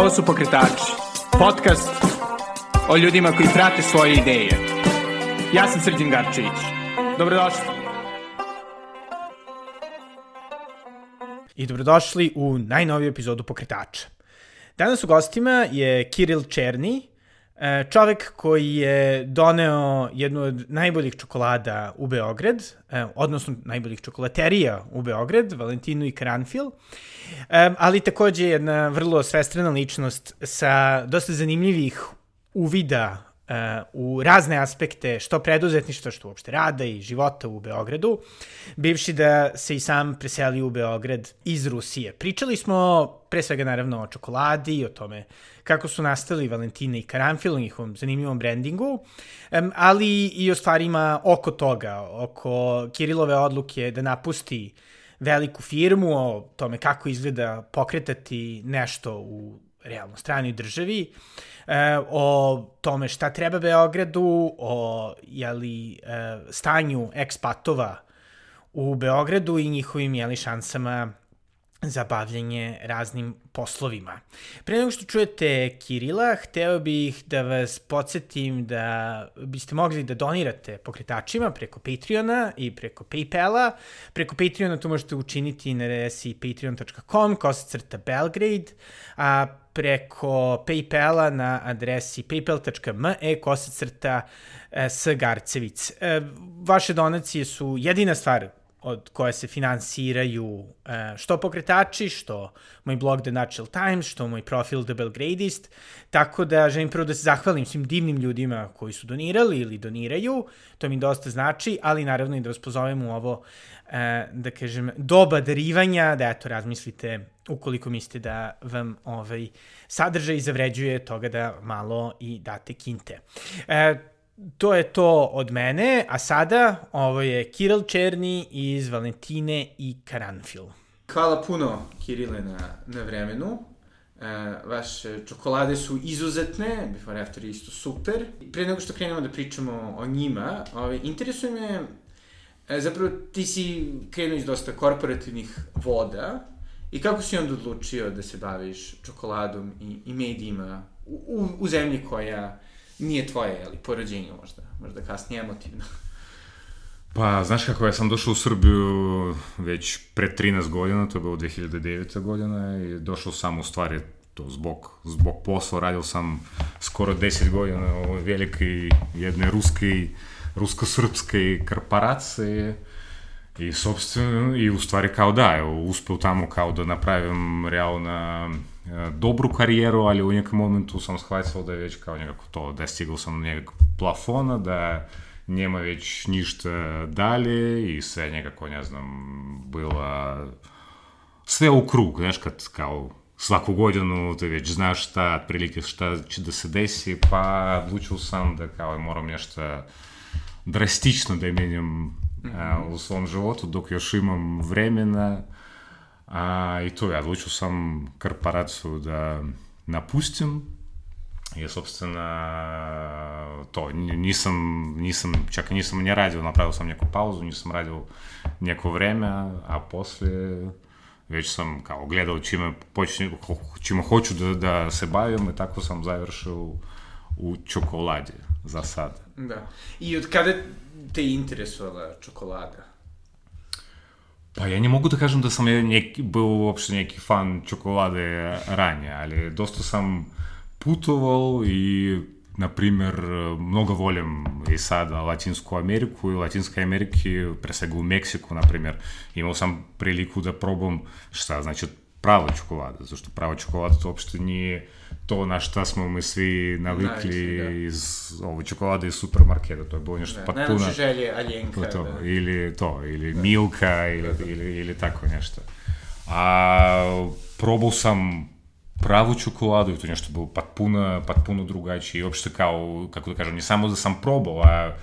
Ovo su Pokretači, podcast o ljudima koji prate svoje ideje. Ja sam Srđan Garčević. Dobrodošli. I dobrodošli u najnoviju epizodu Pokretača. Danas u gostima je Kiril Černi, čovek koji je doneo jednu od najboljih čokolada u Beograd, e, odnosno najboljih čokolaterija u Beograd, Valentinu i Karanfil, e, ali takođe jedna vrlo svestrana ličnost sa dosta zanimljivih uvida u razne aspekte što preduzetništva, što uopšte rada i života u Beogradu, bivši da se i sam preseli u Beograd iz Rusije. Pričali smo pre svega naravno o čokoladi, o tome kako su nastali Valentina i Karanfil u njihovom zanimljivom brandingu, ali i o stvarima oko toga, oko Kirilove odluke da napusti veliku firmu, o tome kako izgleda pokretati nešto u realno stranoj državi, e, o tome šta treba Beogradu, o jeli, e, stanju ekspatova u Beogradu i njihovim jeli, šansama za bavljanje raznim poslovima. Pre nego što čujete Kirila, hteo bih da vas podsjetim da biste mogli da donirate pokretačima preko Patreona i preko Paypala. Preko Patreona to možete učiniti na adresi patreon.com kosacrta Belgrade, a preko Paypala na adresi paypal.me kosacrta e, S. Garcevic. E, vaše donacije su jedina stvar od koje se finansiraju e, što pokretači, što moj blog The Natural Times, što moj profil The Belgradist, tako da želim prvo da se zahvalim svim divnim ljudima koji su donirali ili doniraju, to mi dosta znači, ali naravno i da vas pozovem u ovo, e, da kažem, doba darivanja, da eto razmislite ukoliko mislite da vam ovaj sadržaj zavređuje toga da malo i date kinte. E, to je to od mene, a sada ovo je Kiril Černi iz Valentine i Karanfil. Hvala puno, Kirile, na, na vremenu. E, vaše čokolade su izuzetne, before after isto super. Pre nego što krenemo da pričamo o njima, ovaj, interesuje me, e, zapravo ti si krenuo iz dosta korporativnih voda i kako si onda odlučio da se baviš čokoladom i, i medijima u, u, u zemlji koja nije tvoje, ali porođenje možda, možda kasnije emotivno. Pa, znaš kako, ja sam došao u Srbiju već pre 13 godina, to je bilo 2009. godina i došao sam u stvari to zbog, zbog posla, radio sam skoro 10 godina u velike jedne ruske, rusko-srpske korporacije i sobstveno, i u stvari kao da, evo, uspeo tamo kao da napravim realno dobru karijeru, ali u nekom momentu sam shvatio da je već kao nekako to, da je stigao sam do nekog plafona, da nema već ništa dalje i sve nekako, ne znam, bila sve u krug, znaš, kad kao svaku godinu te već znaš šta, otprilike šta će da se desi, pa odlučio sam da kao moram nešto drastično da menjam mm -hmm. u svom životu, dok još imam vremena, A, I to ja odlučio sam korporaciju da napustim i sobstveno to, nisam, nisam, čak nisam ne radio, napravio sam neku pauzu, nisam radio neko vreme, a poslije već sam kao gledao čime, počne, čime hoću da, da se bavim i tako sam završio u čokoladi za sad. Da. I od kada te interesovala čokolada? Da kažem da sam ja neki, bio uopšte neki fan čokolade ranije, ali dosta sam putovao i na primer, mnogo volim i sada Latinsku Ameriku i Latinske Amerike, pre svega u Meksiku, na primer, imao sam priliku da probam šta znači prava čokolada, zašto prava čokolada to uopšte nije to na šta smo mi svi navikli da. iz ovo čokolade iz supermarketa, to je bilo nešto da, potpuno... Najlepše želje Aljenka. To, da. Ili to, ili da. Milka, ili, da, da. ili, ili tako nešto. A probao sam pravu čokoladu i to nešto bilo potpuno, potpuno drugačije i uopšte kao, kako da kažem, ne samo da sam probao, a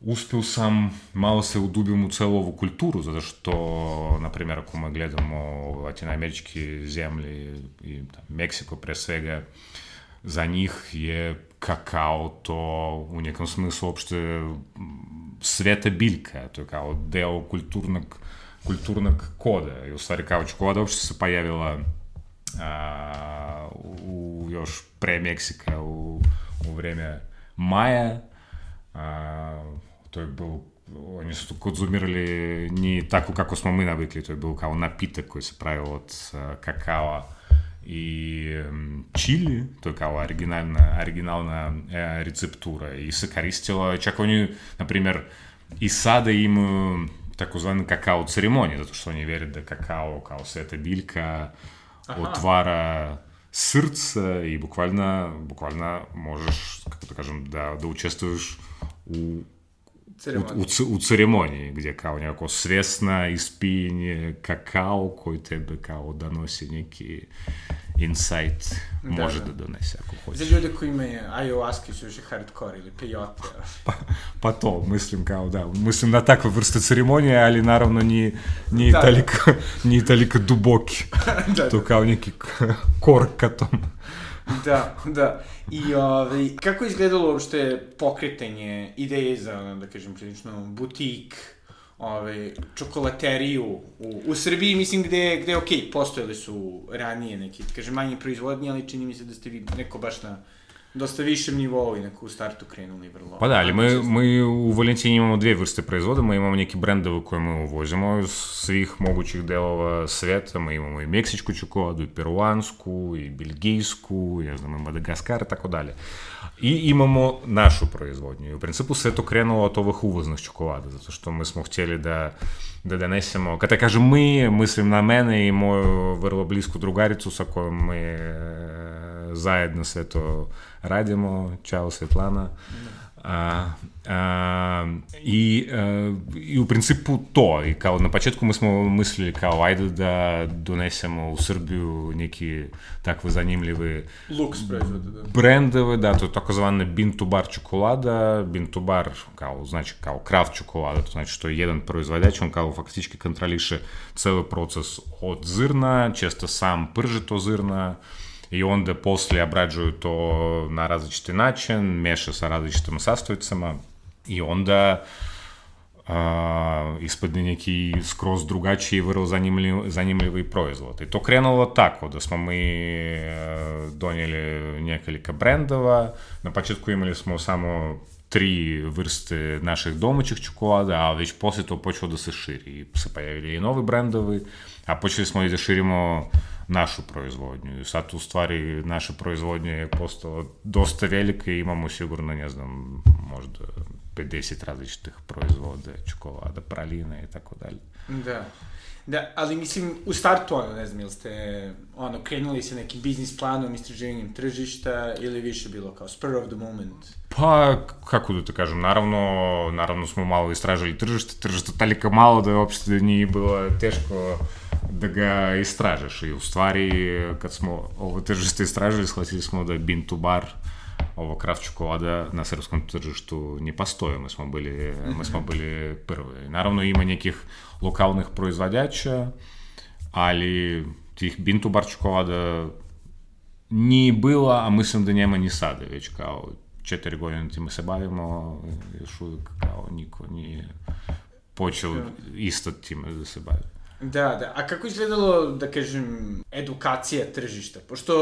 uspeo sam malo se udubim u celu ovu kulturu, zato što, na primjer, ako me gledamo latinoameričke zemlje i da, Meksiko pre svega, za njih je kakao to u nekom smislu uopšte sveta biljka, to je kao deo kulturnog, kulturnog koda i u stvari kao čokolada uopšte se pojavila a, u još pre Meksika u, u vreme Maja. To je bilo oni su to konzumirali ni tako kako smo mi navikli, to je bilo kao napitak koji se pravio od uh, kakava i um, čili, to je kao originalna, originalna e, receptura i se koristilo, čak oni, na primjer, i sada imaju takozvani kakao ceremonije, zato što oni vere da kakao kao sveta biljka Aha. otvara srce i bukvalno, bukvalno možeš, kako da kažem, da, da učestvuješ u u, u, u ceremoniji, gdje kao nekako svjesna ispinje kakao koji tebe kao donosi neki insight da, može da, da donese ako hoće. Za ljude koji imaju ayahuasca su još hardcore ili peyote. pa, pa to, mislim kao da, mislim na takve vrste ceremonije, ali naravno nije, nije, da, toliko, da. nije toliko duboki. da, to kao neki korkatom. da, da. I ovaj, kako je izgledalo uopšte pokretanje ideje za, da kažem, prilično butik, ovaj, čokolateriju u, u Srbiji, mislim, gde, gde, ok, postojali su ranije neki, kažem, manje proizvodnje, ali čini mi se da ste vi neko baš na dosta višem nivou i neko u startu krenuli vrlo. Pa da, ali mi, mi u Valentini imamo dvije vrste proizvoda, mi imamo neki brendove koje mi uvozimo iz svih mogućih delova sveta, mi imamo i meksičku čokoladu, i peruansku, i belgijsku, ja znam, i Madagaskar, tako dalje. I imamo našu proizvodnju. I u principu sve to krenulo od ovih uvoznih čokolada, zato što mi smo htjeli da da donesemo, kada kažem mi, mislim na mene i moju vrlo blisku drugaricu sa kojom mi zajedno sve to radimo, čao Svetlana. A, a, i, a, I u principu to, i kao na početku mi smo mislili kao ajde da donesemo u Srbiju neki takve zanimljive Lux proizvode, da. brendove, da, to je takozvane bean to bar čokolada, bean to bar kao, znači kao kraft čokolada, to znači što je jedan proizvođač, on kao faktički kontroliše ceo proces od zrna, često sam prže to zrna, i onda poslije obrađuju to na različiti način, meša sa različitim sastojcama i onda a, ispadne neki skroz drugačiji i vrlo zanimljiv, zanimljivi proizvod. I to krenulo tako, da smo mi donijeli nekoliko brendova, na početku imali smo samo tri vrste naših domaćih čokolada, a već poslije to počelo da se širi. I se pojavili i novi brendovi, a počeli smo i da širimo našu proizvodnju. I sad u stvari naša proizvodnja je postala dosta velika i imamo sigurno, ne znam, možda 50 različitih proizvoda, čokolada, praline i tako dalje. Da. Da, ali mislim, u startu, ono, ne znam, ili ste, ono, krenuli sa nekim biznis planom, istraživanjem tržišta, ili više bilo kao spur of the moment? Pa, kako da te kažem, naravno, naravno smo malo istražili tržište, tržište toliko malo da uopšte nije bilo teško da ga istražiš i u stvari kad smo ovo tržište istražili shvatili smo da je bean to bar ovo kraft čokolada na srpskom tržištu ne postoji, mi smo bili, mi smo bili prvi. Naravno ima nekih lokalnih proizvođača, ali tih bean to bar čokolada nije bilo, a mislim da nema ni sada, već kao četiri godine time se bavimo, još uvijek kao niko nije počeo isto time da se bavi. Da, da. A kako izgledalo, da kažem, edukacija tržišta? Pošto,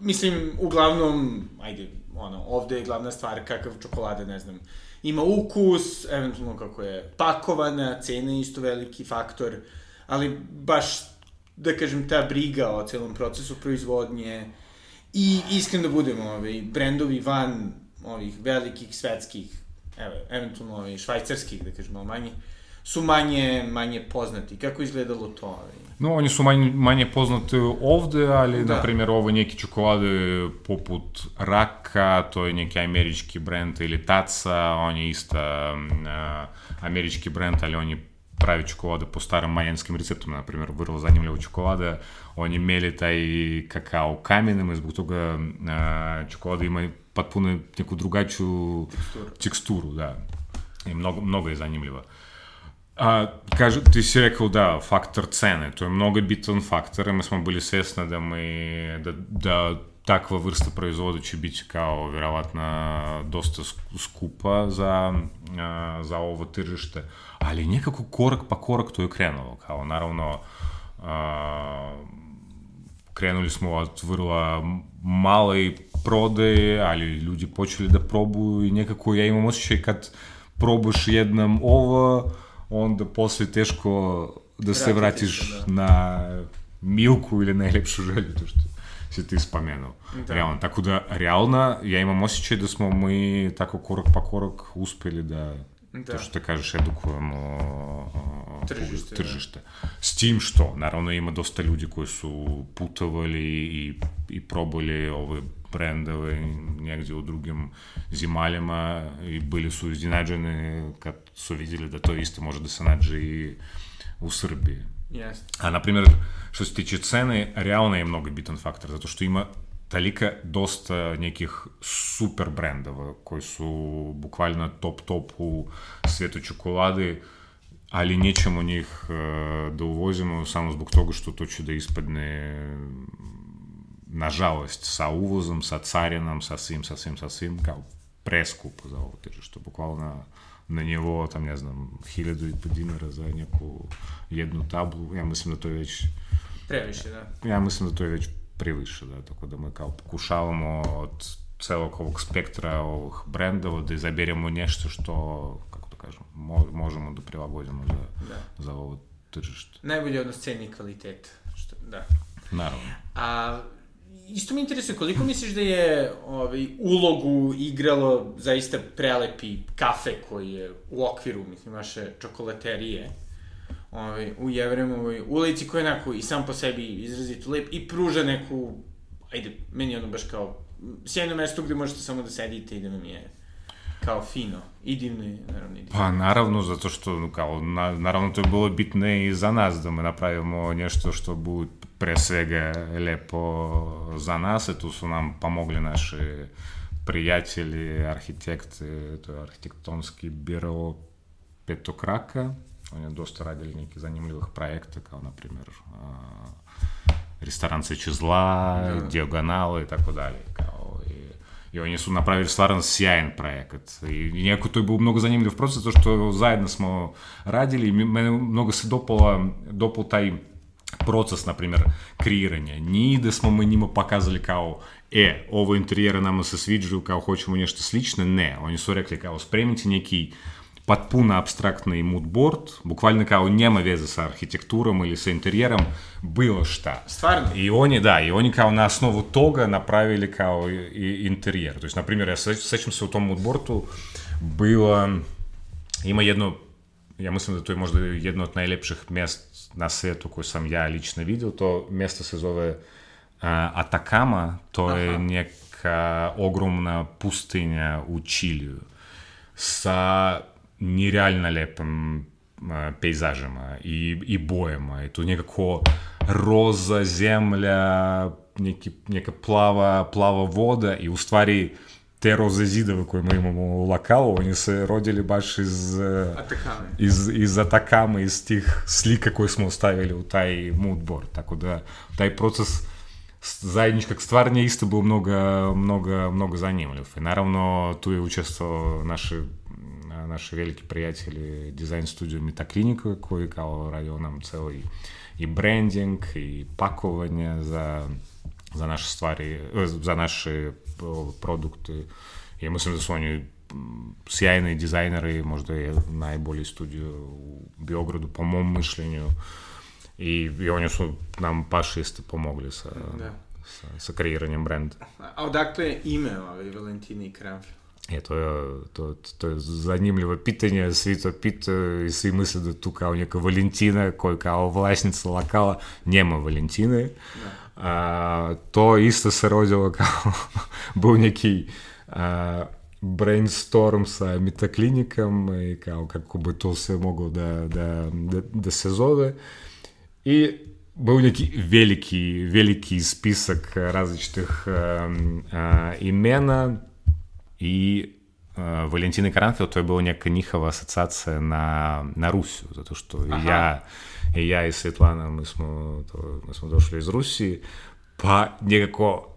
mislim, uglavnom, ajde, ono, ovde je glavna stvar kakav čokolada, ne znam, ima ukus, eventualno kako je pakovana, cena je isto veliki faktor, ali baš, da kažem, ta briga o celom procesu proizvodnje i iskreno da budemo, ovaj, brendovi van ovih velikih svetskih, evo, eventualno ovaj, švajcarskih, da kažemo, manjih, su manje, manje poznati. Kako izgledalo to? No, oni su manje, manje poznati ovde, ali, da. na primjer, ovo neki čokolade poput Raka, to je neki američki brend, ili Taca, on je isto uh, američki brend, ali on je pravi čokolade po starim majanskim receptima, na primjer, vrlo zanimljivo čokolade. Oni meli taj kakao kamenima, zbog toga uh, čokolada ima potpuno neku drugačiju teksturu. teksturu, da. I mnogo, mnogo je zanimljiva. A, kaže, ti si rekao da, faktor cene, to je mnogo bitan faktor, mi smo bili svesni da mi, da, da takva vrsta proizvoda će biti kao vjerovatno dosta skupa za, za ovo tržište, ali nekako korak pa korak to je krenulo, kao naravno a, krenuli smo od vrlo malej prodaje, ali ljudi počeli da probuju i nekako ja imam osjećaj kad probaš jednom ovo, onda posle teško da se vratiš da. na milku ili najlepšu želju, to što si ti spomenuo. Da. Realno, tako da, realno, ja imam osjećaj da smo mi tako korak pa korak uspeli da da. to što te kažeš, edukujemo tržište. tržište. Da. S tim što, naravno, ima dosta ljudi koji su putovali i, i probali ove brendove negdje u drugim zimaljama i bili su iznenađeni kad su vidjeli da to isto može da se nađe i u Srbiji. Yes. A, na primjer, što se tiče cene, realno je mnogo bitan faktor, zato što ima talika dosta nekih super brendova koji su bukvalno top top u svetu čokolade, ali nećemo njih da uvozimo samo zbog toga što to će da ispadne nažalost sa uvozom, sa carinom, sa svim, sa svim, sa svim, kao preskupo za ovo tržište, bukvalno na njevo, tam ne znam, hiljadu i po dinara za neku jednu tablu, ja mislim da to je već... Previše, da. Ja mislim da to je već previše, da, tako da mi kao pokušavamo od celog ovog spektra ovog brendova da izaberemo nešto što, kako da kažem, možemo da prilagodimo za, da. za ovo tržište. Najbolji odnos ceni i kvalitet. Što, da. Naravno. A isto me interesuje, koliko misliš da je ovaj, ulogu igralo zaista prelepi kafe koji je u okviru, mislim, vaše čokolaterije, ovaj, u Jevremovoj ulici koja je onako i sam po sebi izrazito lep i pruža neku, ajde, meni ono baš kao sjajno mesto gde možete samo da sedite i da vam je kao fino i divno i naravno i divno. Pa naravno, zato što kao, na, naravno to je bilo bitno i za nas da me napravimo nešto što bude pre svega lepo za nas i tu su nam pomogli naši prijatelji, arhitekti, to je arhitektonski biro Petokraka, Oni dosta radili neki zanimljivih projekta, kao, na primjer, restoran Sveće zla, da. dijagonale i tako dalje. Kao, napravili stvarno sjajan projekat. I, i nekako to je bio mnogo zanimljiv proces, zato što zajedno smo radili i mene mnogo se dopala, dopao taj proces, na primjer, kreiranja. Nije da smo mi njima pokazali kao, e, ovo interijera nama se sviđaju, kao hoćemo nešto slično, ne. Oni su rekli kao, spremite neki potpuno абстрактный мудборд, буквально kao nema veze sa arhitekturom ili sa interijerom, bilo šta. Stvarno? I oni, da, i oni kao na osnovu toga napravili kao i interijer. To jest, na primjer, ja sećam se u tom moodboardu bilo, ima jedno, ja mislim da to je možda jedno od najlepših mjest na svetu koje sam ja lično vidio, to mjesto se zove uh, Atakama, to Aha. je neka ogromna pustinja u Čiliju sa нереально lepim pejzažima i, i bojama i tu nekako roza zemlja, neki, neka plava, plava voda i u stvari te roze zidove koje mi imamo u lokalu, oni se rodili baš iz, Atakame. iz, iz Atakama, iz tih slika koje smo ostavili u taj mood board. Tako da taj proces zajedničkog stvaranja isto bio mnogo, mnogo, mnogo zanimljiv. I naravno tu je učestvovao naše naši veliki prijatelji dizajn studio Metaklinika koji kao radio nam ceo i, i branding i pakovanje za, za naše stvari, za naše produkte. Ja mislim da su oni sjajni dizajneri, možda je najbolji studio u Beogradu po mom mišljenju i, i oni su nam baš isto pomogli sa, da. sa, sa kreiranjem brenda. A odakle je ime Valentini i Kramfil? E, to je, to, to je zanimljivo pitanje, svi to pitaju i svi misle da tu kao neka Valentina koja kao vlasnica lokala, njema Valentine. Da. A, to isto se rodilo kao, był neki a, brainstorm sa metaklinikom i kao kako bi to sve moglo da, da, da, da se zove. I był neki veliki, veliki spisak različitih um, a, imena, i uh, Валентина Каранфил, to je bila neka njihova asocijacija na, na Rusiju, zato što i ja, i ja i Svetlana, mi smo, to, mi smo došli iz Rusije, pa nekako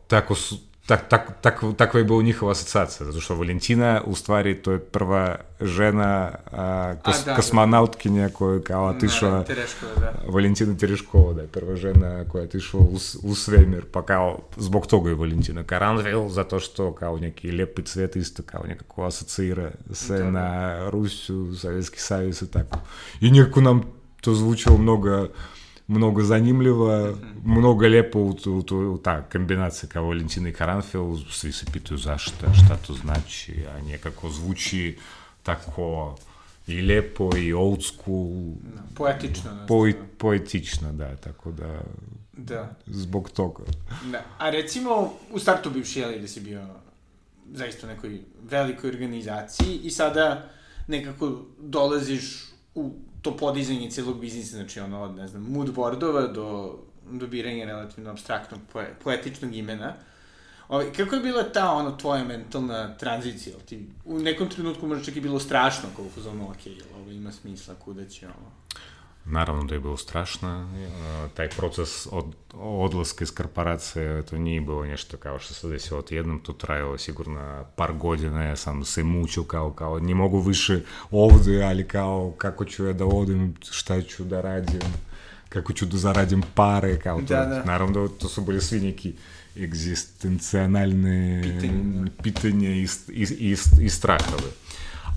tako su, tak, tak, tak, takva je bila njihova asocijacija, zato što Valentina, u stvari, to je prva žena a, kos, a, da, kosmonautkinja koja je kao otišla... Tereškova, da. Valentina Tereškova, da je prva žena koja je otišla u, u svemir, pa kao, zbog toga je Valentina Karanvil, zato što kao neki lijepi cvet isto kao nekako asocira se da, na Rusiju, Sovjetski mnogo много -hmm. много lepo u, u, u, u ta kombinacija kao Valentina i Karanfil, svi se pitaju zašto, šta to znači, a nekako zvuči tako i lepo i old school. Da, poetično. Po, poetično, da, tako da... Da. Zbog toga. Da. A recimo, u startu bivši, jeli, da si bio zaista u nekoj velikoj organizaciji i sada nekako dolaziš u to podizanje celog biznisa, znači ono od, ne znam, moodboardova do dobiranja relativno abstraktnog, poe, poetičnog imena. Ovaj, kako je bila ta, ono, tvoja mentalna tranzicija? Ti u nekom trenutku možda čak i bilo strašno, kao u fazonu, ok, ovo ima smisla, kuda će ovo? Naravno da je bilo strašno. Taj proces od, odlaska iz korporacije, to nije bilo nešto kao što se desilo odjednom, to trajalo sigurno par godina, ja sam se mučio kao, kao ne mogu više ovde, ali kao kako ću ja da odim, šta ću da radim, kako ću da zaradim pare, kao to. Da, da. Naravno da to su bili svi neki egzistencionalne pitanja, pitanja i, i, i, i strahove.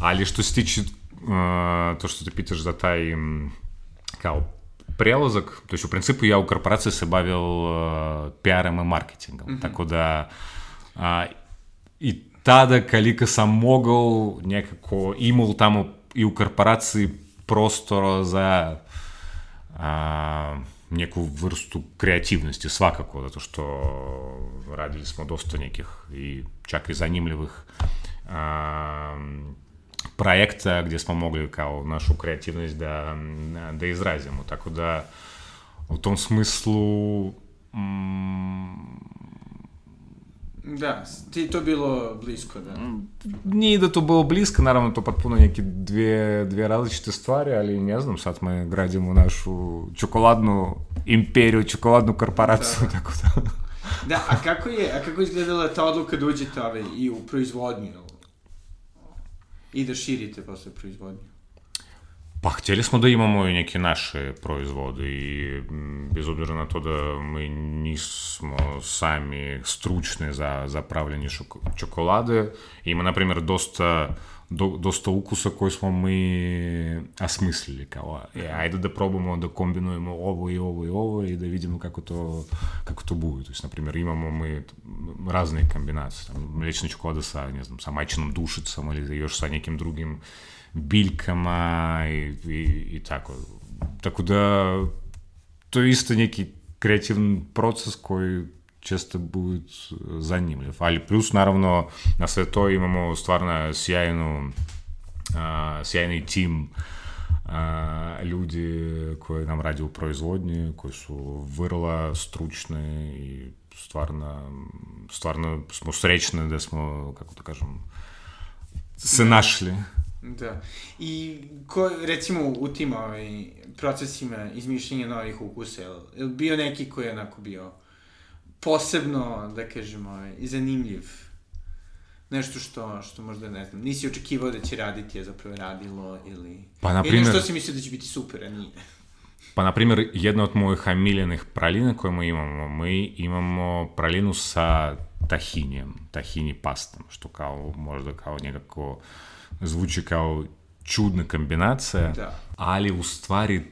Ali što se tiče uh, to što te pitaš za taj um, kao prelazak, то есть в принципе я у корпорации се бавил uh, пиаром и маркетингом, mm -hmm. tako da uh, i tada kalika sam mogao nekako imao tamo i u korporaciji prostora za a, neku vrstu kreativnosti, svakako, zato što radili smo dosta nekih i čak i zanimljivih a, projekta gdje smo mogli kao našu kreativnost da, da izrazimo. Tako da u tom smislu mm, Da, ti to bilo blisko, da. Nije da to bilo blisko, naravno to potpuno neke dvije, dvije različite stvari, ali ne znam, sad me gradimo našu čokoladnu imperiju, čokoladnu korporaciju, da, da. tako da. da, a kako je, a kako izgledala ta odluka da uđete ove, i u proizvodnju? I da širite posle proizvodnju? Pa htjeli smo da imamo i neke naše proizvode i bez obzira na to da mi nismo sami stručni za, za pravljanje šoko, čokolade, ima, na primjer, dosta do, dosta ukusa koji smo mi osmislili, kao, e, ajde da probamo da kombinujemo ovo i ovo i ovo i da vidimo kako to, kako to bude. To jest, na primjer, imamo mi razne kombinacije, tam, mlečna čokolada sa, ne znam, sa majčinom dušicom ili još sa nekim drugim biljkama i, i, i tako. Tako da, to je isto neki kreativan proces koji često bude zanimljiv. Ali plus, naravno, na sve to imamo stvarno sjajnu, a, sjajni tim a, ljudi koji nam radi u proizvodnji, koji su vrlo stručni i stvarno, stvarno smo srećni da smo, kako da kažem, se da. našli. Da. I ko, recimo u tim ovaj, procesima izmišljenja novih ukusa, je li bio neki koji je onako bio posebno, da kažemo, ovaj, zanimljiv. Nešto što, što možda, ne znam, nisi očekivao da će raditi, je zapravo radilo, ili... Pa, na primjer... Ili što si mislio da će biti super, a nije. Pa, na primjer, jedna od mojih omiljenih pralina koje mi imamo, mi imamo pralinu sa tahinijem, tahini pastom, što kao, možda kao nekako zvuči kao čudna kombinacija, da. ali u stvari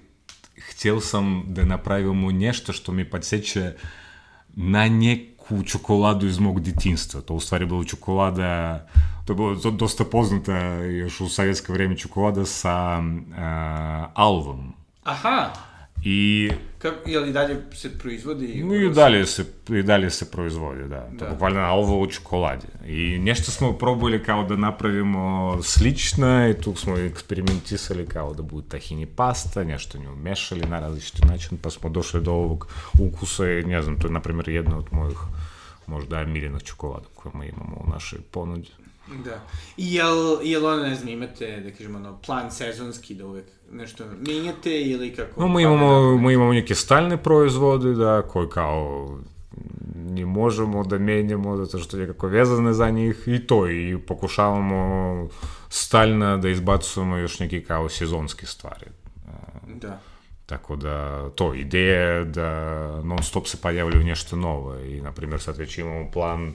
htjel sam da napravimo nešto što mi podsjeća na на неку чоколаду из мог детинства. Тоа уствари било чоколада, тоа била доста позната јаш у советско време чоколада са а, алвом. Аха! I... Kako, je li dalje se proizvodi? I dalje se, i dalje se proizvodi, da. da. Bukvalno alvo u čokoladi. I nešto smo probali kao da napravimo slično i tu smo eksperimentisali kao da bude tahini pasta, nešto nju mešali na različiti način, pa smo došli do ovog ukusa i ne znam, to je na primjer jedna od mojih možda miljena čokolada koju mi imamo u našoj ponudi. Da. I jel, jel ono, ne znam, imate, da kažemo, ono, plan sezonski da uvek nešto menjate ili kako? No, mi imamo, mi imamo neke stalne proizvode, da, koji kao не можemo da menjamo zato što je kako vezane za njih i to i pokušavamo stalno da izbacujemo još neki kao sezonske stvari. Da. Tako da, to, ideja je da non stop se pojavljaju nešto novo i, na primjer, sad već imamo plan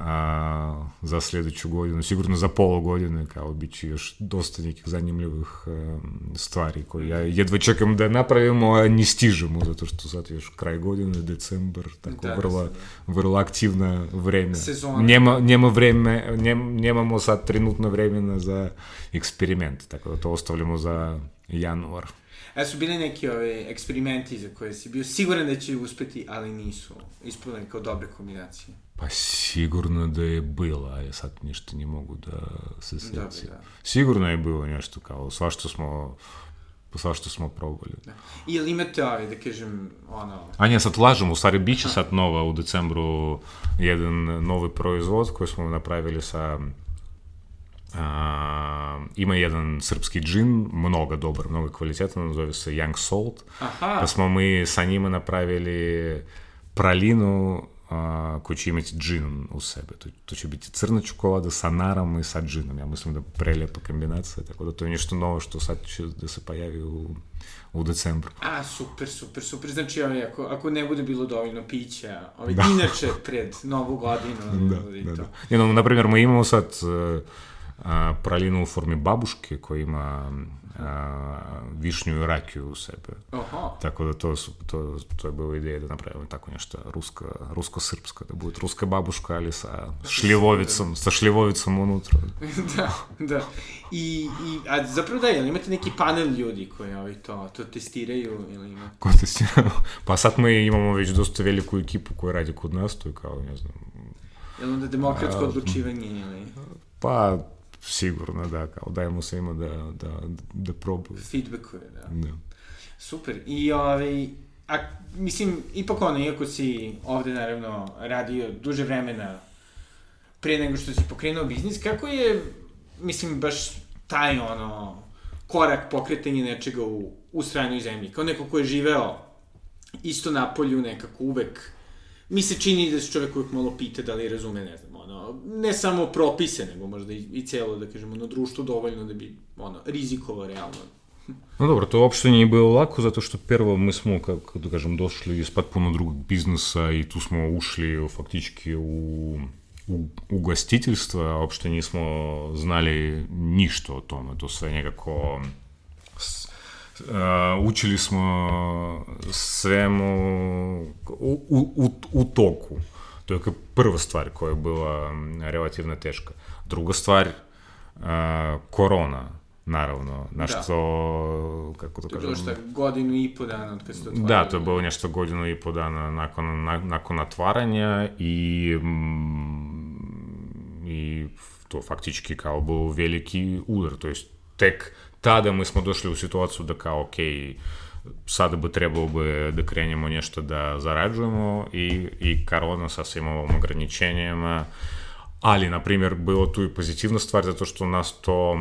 a, za sljedeću godinu, sigurno za pola godine, kao bit će još dosta nekih zanimljivih a, stvari koje ja jedva čekam da napravimo, a ne stižemo, zato što sad još kraj godine, decembar, tako da, vrlo, vrlo aktivno vreme. Sezona. Njema, njema vreme, njem, njemamo sad trenutno vremena za eksperiment, tako da to ostavljamo za januar. E su bili neki ove eksperimenti za koje si bio siguran da će uspeti, ali nisu ispunili kao dobre kombinacije? Pa sigurno da je bilo, a ja sad ništa ne mogu da se sjećam. Da. Sigurno je bilo nešto kao svašta smo svašta smo probali. Da. Ili imate ove, da kažem, ono... A nije, sad lažemo, u stvari bit će sad nova u decembru jedan novi proizvod koji smo napravili sa a, ima jedan srpski džin, mnogo dobar, mnogo kvalitetan, zove se Young Salt. Aha. Pa smo mi sa njima napravili pralinu a, koji će imati džin u sebe. To, to će biti crna čokolada sa narom i sa džinom. Ja mislim da prelijepa kombinacija, tako da to je nešto novo što sad će da se pojavi u, u decembru. A, super, super, super. Znači, ovi, ako, ako ne bude bilo dovoljno pića, ovi, da. inače pred novu godinu, da, da, da. Jedno, na primjer, mi imamo sad a, pralinu u formi babuške koja ima a, višnju i rakiju u sebe. Aha. Tako da to, su, to, to je bila ideja da napravimo tako nešto rusko, rusko-srpsko, da bude ruska babuška, ali sa šljivovicom, sa šljivovicom unutra. da, da. I, i, a zapravo da, jel imate neki panel ljudi koji ovaj, to, to testiraju ili ima? Ko testiraju? Pa sad mi imamo već dosta veliku ekipu koja radi kod nas, to je kao, ne znam... Jel onda demokratsko odlučivanje ili... Pa, sigurno da, kao dajemo svima da, da, da probaju. Feedbackuje, da. Da. Super. I ovaj, a, mislim, ipak ono, iako si ovde naravno radio duže vremena pre nego što si pokrenuo biznis, kako je, mislim, baš taj ono, korak pokretanja nečega u, u stranoj zemlji, kao neko ko je živeo isto na polju nekako uvek, mi se čini da se čovek uvek malo pita da li razume, ne znam, ono, ne samo propise, nego možda i, i cijelo, da kažemo, na društvu dovoljno da bi, ono, rizikovao realno. No dobro, to uopšte nije bilo lako, zato što prvo mi smo, kako da kažem, došli iz potpuno drugog biznisa i tu smo ušli faktički u, u ugostiteljstvo, a uopšte nismo znali ništa o tome, to sve nekako Uh, učili smo svemu u, u, u, u toku. To je prva stvar koja je bila relativno teška. Druga stvar, korona, naravno, na da. što, kako to, to kažem... To je bilo godinu i po dana od kad ste otvarali. Da, to je bilo nešto godinu i po dana nakon, na, nakon otvaranja i, mm, i to faktički kao bio veliki udar, to jest tek tada mi smo došli u situaciju da kao, okej, okay, sada bi trebalo bi da krenemo nešto da zarađujemo i, i korona sa svim ovom ograničenjima, ali, na primjer, bilo tu i pozitivna stvar, zato što nas to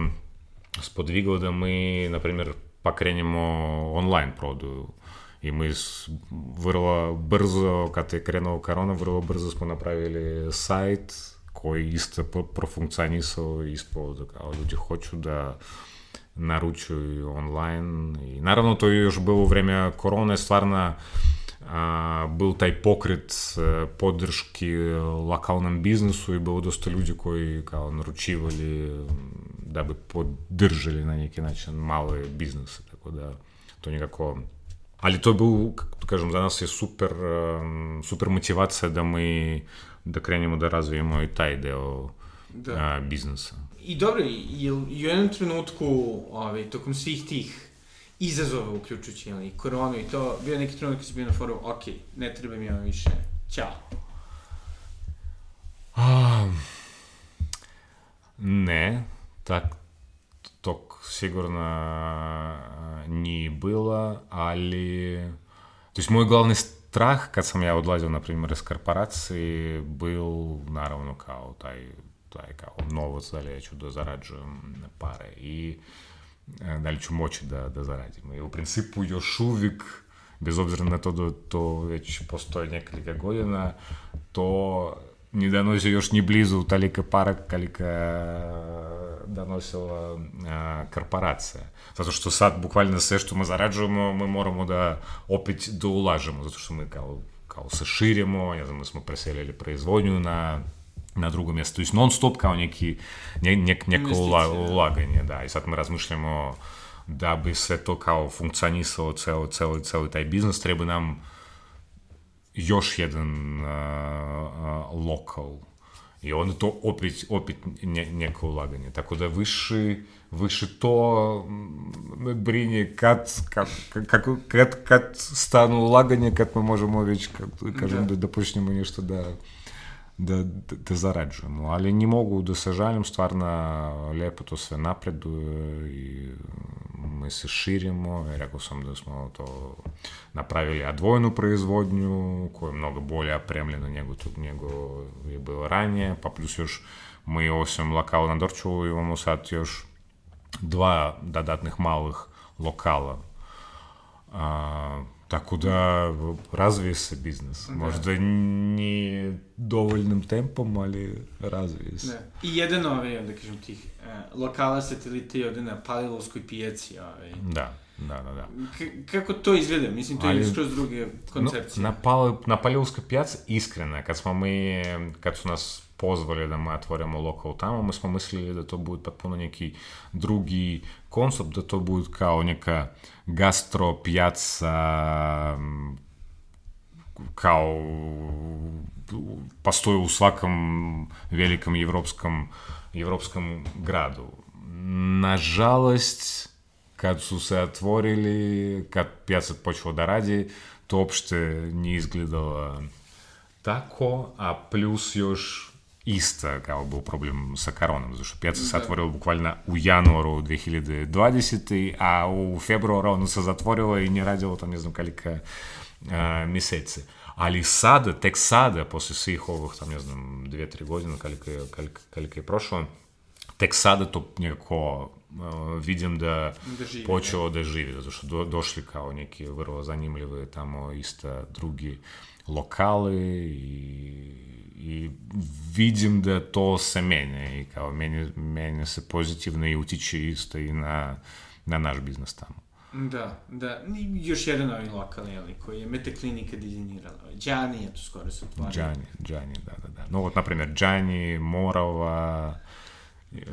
spodviglo da mi, na primjer, pa krenemo online prodaju. I mi vrlo brzo, kad je krenuo korona, vrlo brzo smo napravili sajt koji isto profunkcionisao ispod, kao ljudi hoću da naručuju online i naravno to je još bilo vreme korone stvarno a, был taj pokret a, podrški lokalnom biznisu i bilo dosta ljudi koji kao naručivali da bi podržali na neki način male biznise, tako da to nekako ali to je bil, kako kažem, za nas je super, super motivacija da mi da krenemo da razvijemo i taj deo da. a, biznisa. I dobro, je u jednom trenutku, ovaj, tokom svih tih izazova, uključujući ili koronu i to, bio neki trenutak kad si bio na foru, ok, ne treba mi ovo više, ćao. Um, ne, tak, tog sigurno nije bilo, ali... То есть мой главный страх, kad sam ja odlazio, na primjer, iz korporacije, bil, naravno, kao ja ću da zarađujem pare i da li ću moći da, da zaradim. I u principu još uvijek bez obzira na to da to već postoje nekoliko godina, to не доноси još ni blizu толика para колика donosila a, korporacija. Zato što sad bukvalno sve što mi zarađujemo, mi moramo da opet da ulažemo, zato što mi kao, kao se širimo, ne znam, smo preselili proizvodnju na na drugo mjesto. To je non stop kao neki, ne, nek, neko ula, ulaganje, da. I sad mi razmišljamo da bi sve to kao funkcionisalo, ceo, ceo, ceo taj biznis, treba nam još jedan uh, uh, lokal. I onda to opet, opet nje, neko ulaganje. Tako da više, više to me brinje kad, kad, kako, kad, kad stanu ulaganje, kad mi možemo već, kad, kažem, da. da, da počnemo nešto da, da, da, da zarađujemo. Ali ne mogu da se žalim, stvarno lepo to sve napreduje i mi se širimo. Rekao sam da smo to napravili advojnu proizvodnju, koja je mnogo bolje opremljena nego, nego je bilo ranije, pa plus još mi osim lokala na Dorčevu imamo sad još dva dodatnih malih lokala. A, Tako da razvije se biznis. Da. Možda nije dovoljnim tempom, ali razvije se. Da. I jedan ovaj, da kažem tih, uh, lokala satelita je ovde na Palilovskoj pijaci. Ovaj. Da, da, da. da. K kako to izgleda? Mislim, to ali, je skroz druge koncepcije. No, na, Pal na Palilovskoj pijaci iskreno, kad smo mi, kad su nas pozvali da mi otvorimo lokal tamo, mi smo mislili da to bude potpuno neki drugi koncept, da to bude kao neka gastro pijaca kao postoje u svakom velikom evropskom, evropskom gradu. Nažalost, kad su se otvorili, kad pijaca počela da radi, to uopšte nije izgledalo tako, a plus još isto kao był problem sa koronom, zato što pijaca se otvorila bukvalno u januaru 2020. a u februaru ono se zatvorilo i nije radilo tam ne znam koliko mesece. Ali sada, tek sada, posle svih ovih, tam ne znam, dvije, tri godine, koliko je, koliko, koliko je prošlo, tek sada to nekako uh, vidim da, da živi, počeo da živi, zato što do, došli kao neki vrlo zanimljivi tamo isto drugi lokali i i vidim da to se menja i kao menja, menja se pozitivno i utiče isto i na, na naš biznis tamo. Da, da. I još jedan ovaj lokal, jeli, koji je Metaklinika dizajnirala. Džani je tu skoro se otvorio. Džani, Džani, da, da, da. No, вот, например, Džani, Morava.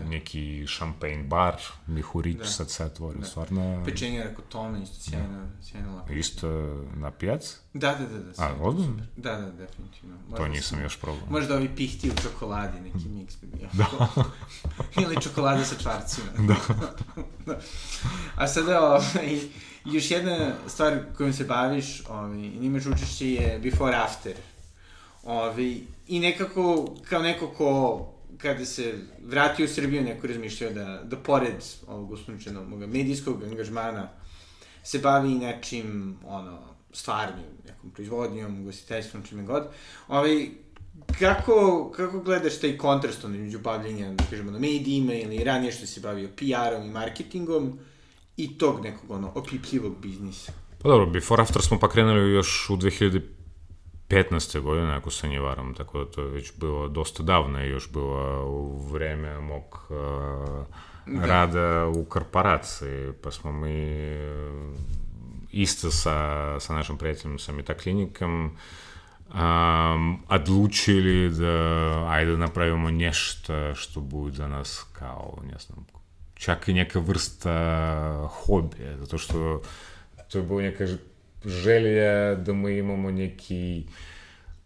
Neki šampejn bar, Mihurić da. sad se otvorio, da. stvarno... Pečenjera kod tome, isto sjajna, da. sjajna laka. Isto na pijac? Da, da, da. da A, ozbiljno? Da, da, definitivno. Možda to nisam još probao. Možda ovi pihti u čokoladi, neki miks bi bio. Da. Ili čokolada sa čvarcima. da. da. A sada, ovaj, još jedna stvar kojom se baviš, ovaj, imaš učešće je before after. Ovaj, I nekako, kao neko ko kada se vratio u Srbiju, neko razmišljao da, da pored ovog usnučenog medijskog angažmana se bavi nečim, ono, stvarnim, nekom proizvodnjom, gostiteljstvom, čime god. Ovaj, kako, kako gledaš taj kontrast ono, među bavljenja, da kažemo, na medijima ili ranije što se bavio PR-om i marketingom i tog nekog, ono, opipljivog biznisa? Pa dobro, before after smo pa krenuli još u 2000 15. godine, ako se ne varam, tako da to je već bilo dosta davno i još bilo u vreme mog uh, da. rada u korporaciji, pa smo mi isto sa, sa našim prijateljem, sa Metaklinikom, um, odlučili da ajde da napravimo nešto što bude za nas kao, ne znam, čak i neka vrsta hobija, zato što to je bilo neka želja da mi imamo neki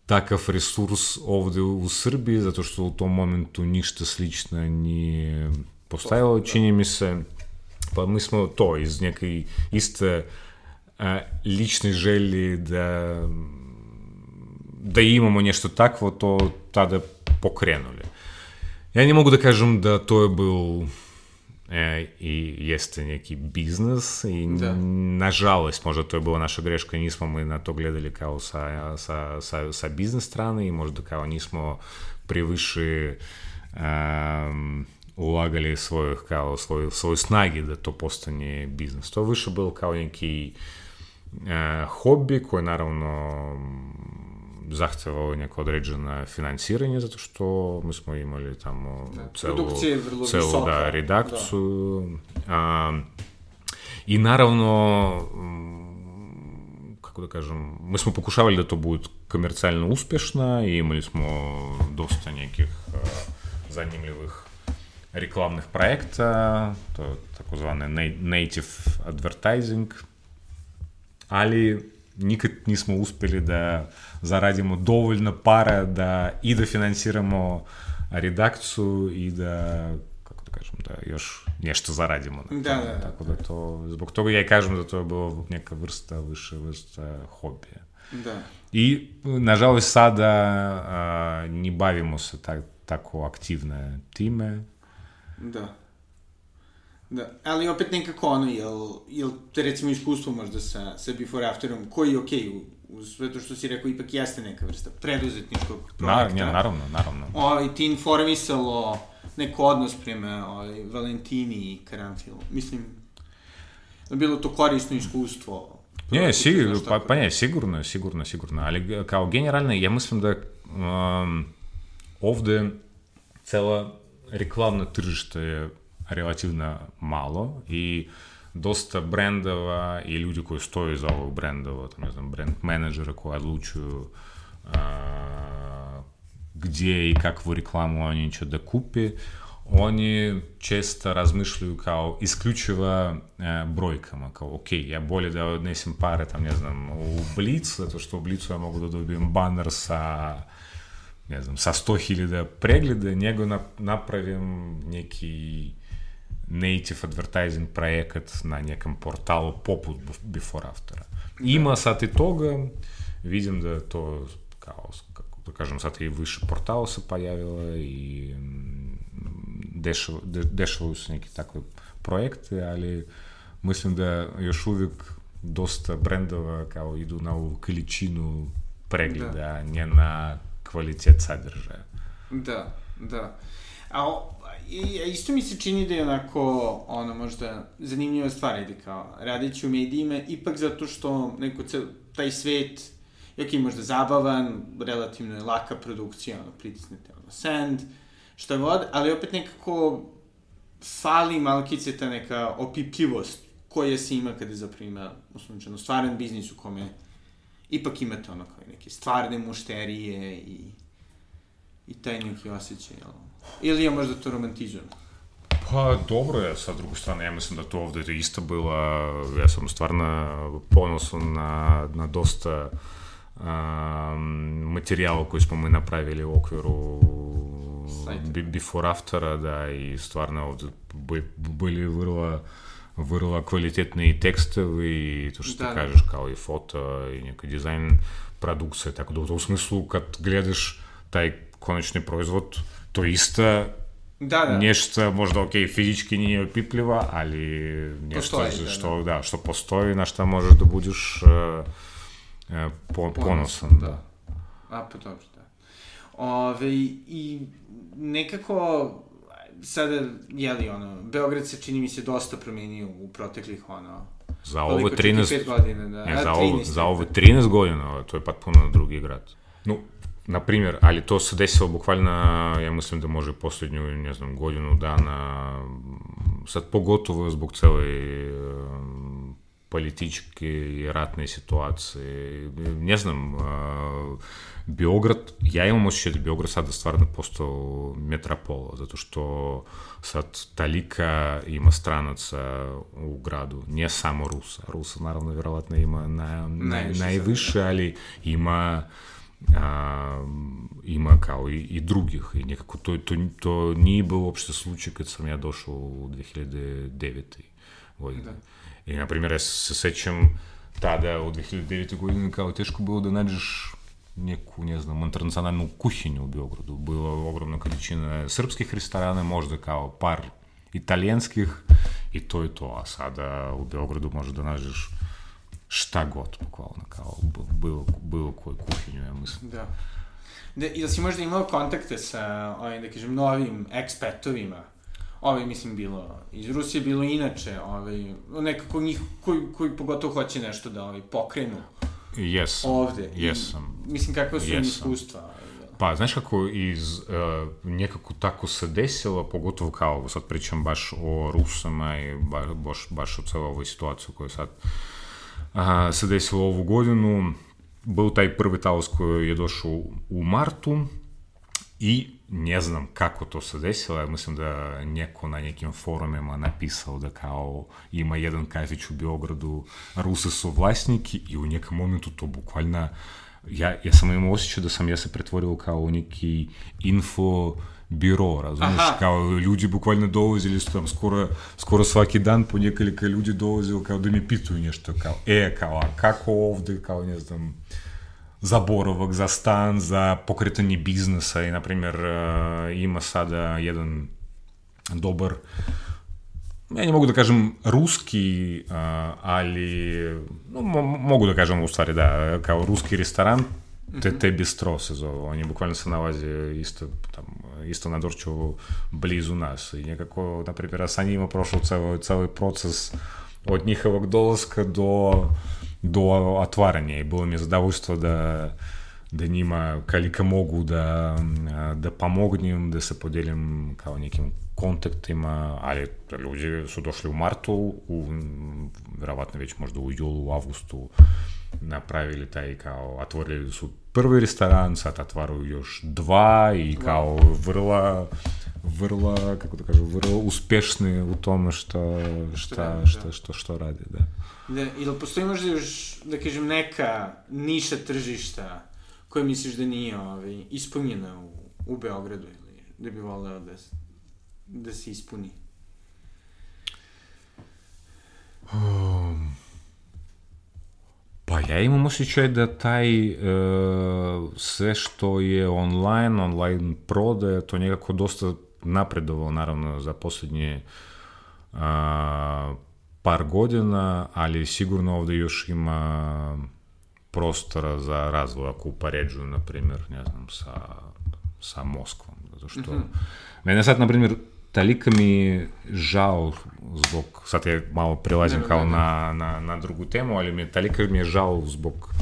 takav resurs ovde u Srbiji, zato što u tom momentu ništa slično nije postajalo, čini mi se, pa mi smo to iz neke iste a, lične želje da da imamo nešto takvo, to tada pokrenuli. Ja ne mogu da kažem da to je bil e, i jeste neki biznis i da. nažalost možda to je bila naša greška nismo mi na to gledali kao sa, sa, sa, sa biznis strane i možda kao nismo previše um, ulagali svojih kao svoj, svoje snagi da to postane biznis. To više bilo kao neki e, hobi koji naravno zahtevao neko određeno finansiranje, zato što mi smo imali tamo Da, celu, produkcija je vrlo celu visoka, da, redakciju. A, I naravno, mm, kako da kažem, mi smo pokušavali da to bude komercijalno uspješno i imali smo dosta nekih a, zanimljivih reklamnih projekta, to je takozvane na- native advertising, ali zaradimo dovoljno para da i da finansiramo redakciju i da kako da kažem, da još nešto zaradimo. na Da, da, da. Tako da to, zbog toga ja i kažem da to je bilo neka vrsta, više vrsta hobija. Da. I, nažalost, sada a, ne bavimo se tak, tako aktivne time. Da. Da, ali opet nekako ono, jel, jel te recimo iskustvo možda sa, sa before afterom, koji je okej, okay, uz sve to što si rekao, ipak jeste neka vrsta preduzetničkog Na, projekta. nje, naravno, naravno. Ovaj, ti informisalo neko odnos prema ovaj, Valentini i Karanfilu. Mislim, da bilo to korisno iskustvo. Па, tako па da- не, sigurno, sigurno, sigurno, ali kao generalno, ja mislim da um, ovde cela reklamno tržište je relativno malo i i ljudi koji stoje iza ovog brendova, tam, ne znam, brand menadžera koji odlučuju a, gdje i kakvu reklamu oni će da kupi, oni često razmišljaju kao isključivo e, brojkama, kao ok, ja bolje da odnesem pare tam, ne znam, u Blic, zato što u Blicu ja mogu da dobijem baner sa ne znam, sa 100.000 pregleda, nego na, napravim neki native advertising проект на неком порталу poput before after. Има сад итога, видим да е то каос, как, кажем, сад и выше порталуса появила, и дешево, са неки такви проекти, али мислим да još uvijek доста брендова као иду на ову прегледа, да. не на квалитет садржаја. Да, да. А i, a isto mi se čini da je onako, ono, možda zanimljiva stvar ide kao, radeći u medijima, ipak zato što neko cel, taj svet, jak je možda zabavan, relativno je laka produkcija, ono, pritisnete, ono, send, šta god, ali opet nekako fali malkice ta neka opipljivost koja se ima kada zapravo ima, uslovničeno, stvaran biznis u kome ipak imate ono kao neke stvarne mušterije i i taj neki osjećaj, jel? Ili ja možda to romantizujem? Pa dobro je, sa druge strane, ja mislim da to ovde isto bilo, ja sam stvarno ponosan na, na dosta um, materijala koji smo mi napravili u okviru Sajta. bi- before aftera, da, i stvarno ovde bi- bili vrlo vrlo kvalitetni i tekstovi i to što Da, ti da. kažeš kao i foto i neki dizajn produkcije, tako da u tom smislu kad gledaš taj konačni proizvod, to isto Da, da. nešto možda ok, fizički nije opipljiva, ali nešto Postoji, da, što, da. što postoji, na šta možeš da budeš uh, uh, po, ponosan. Da. A, pa dobro, da. Ove, i nekako, sada, jeli, ono, Beograd se čini mi se dosta promenio u proteklih, ono, Za ovo 13, 4-5 godina, da. ne, za, ovo, 13, za ovo da. 13 godina, to je potpuno drugi grad. No, na primjer, ali to se desilo bukvalno, ja mislim da može posljednju, ne znam, godinu dana, sad pogotovo zbog cele um, političke i ratne situacije. Ne znam, uh, Beograd, ja imam osjećaj da Beograd sada stvarno postao metropola, zato što sad talika ima stranaca u gradu, nije samo Rusa. Rusa naravno vjerovatno ima na, na, Najviše najviše, ali ima a, ima kao i, i drugih i nekako to, to, to nije bilo uopšte slučaj kad sam ja došao u 2009. godine. Da. I, na primjer, ja se sećam tada u 2009. godine kao teško bilo da nađeš neku, ne znam, internacionalnu kuhinju u Beogradu. Bilo ogromna količina srpskih restorana, možda kao par italijanskih i to je to. A sada u Beogradu možeš da nađeš šta god, bukvalno, kao bilo, bilo koju kuhinju, ja mislim. Da. Da, I da si možda imao kontakte sa ovim, da kažem, novim ekspetovima ovaj, mislim, bilo iz Rusije, bilo inače, ovaj, nekako njih koji, koji pogotovo hoće nešto da ovaj, pokrenu Jesam. ovde. Jesam. I, mislim, kakva su im Jesam. iskustva. ovaj, da. Pa, znaš kako iz, uh, nekako tako se desilo, pogotovo kao, sad pričam baš o Rusama i ba, baš, baš o celoj ovoj situaciji koja sad uh, se desilo ovu godinu. Был taj prvi talas koji je došao u martu i ne znam kako to se desilo, ja mislim da neko na nekim forumima napisao da kao ima jedan kafić u Beogradu, Ruse su vlasniki i u nekom momentu to bukvalno ja, ja sam imao osjećaj da sam ja se pretvorio kao neki info biro, razumiješ, Aha. kao ljudi bukvalno dolazili su tam skoro, skoro svaki dan po nekoliko ljudi dolazili kao da mi pitaju nešto, kao, e, kao, a kako ovde, kao, ne znam, za boravak, za stan, za pokretanje biznesa i, na primjer, ima sada jedan dobar ja ne mogu da kažem ruski, ali no, mo, mogu da kažem u stvari da, kao ruski restoran, TT Bistro se zove, on je bukvalno se nalazi isto, tam, isto na Dorčevu blizu nas i nekako, na primjer, sa njima prošao ceo, ceo proces od njihovog dolaska do, do otvaranja i bilo mi je zadovoljstvo da da njima koliko mogu da, da pomognem, da se podelim kao nekim kontaktima, ali ljudi su došli u martu, u, verovatno već napravili taj kao, otvorili su prvi restoran, sad otvaraju još dva i kao vrlo vrlo, kako da kažem, vrlo uspešni u tome što, šta, rade, šta, da. što, što radi, da. Da, ili postoji možda još, da kažem, neka niša tržišta koja misliš da nije ovaj, ispunjena u, u Beogradu ili da bi voleo da, da se ispuni? Um, pa ja imam osjećaj da taj e, sve što je online, online prodaje, to nekako dosta napredovalo naravno za posljednje a, par godina, ali sigurno ovde još ima prostora za razvoj. Ako upaređuju, na primjer, ne znam, sa, sa Moskvom, zato što mene sad, na primjer, talika mi je žao zbog, sad ja malo prelazim Da, da, kao da, da. na, na, na drugu temu, ali mi je talika mi je žao zbog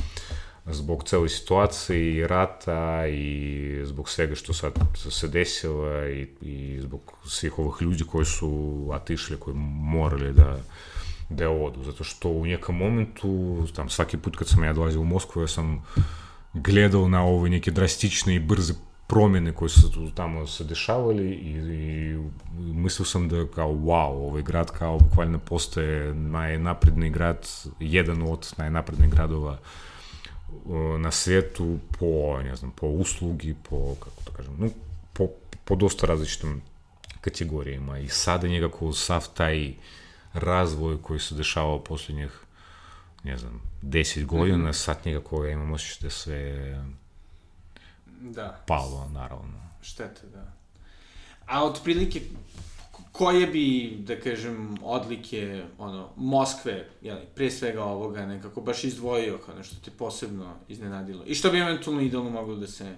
zbog cele situacije i rata i zbog svega što sad se desilo i, i zbog svih ovih ljudi koji su otišli, koji morali da da odu, zato što u nekom momentu, tam svaki put kad sam ja dolazio u Moskvu, ja sam gledao na ove neke drastične i brze promjene koje su tamo se dešavali i, i mislio sam da kao wow, ovaj grad kao bukvalno postaje najnapredniji grad, jedan od najnaprednijih gradova na svijetu po, ne znam, po uslugi, po, kako to kažem, no, po, po dosta različitim kategorijama. I sada nekako sav taj razvoj koji se dešavao posljednjih ne znam, 10 godina, sad nekako ja imam osjećaj da sve Da, palo, naravno. štete, da. A otprilike, koje bi, da kažem, odlike, ono, Moskve, jeli, pre svega ovoga, nekako baš izdvojio kao nešto te posebno iznenadilo? I što bi eventualno idealno moglo da se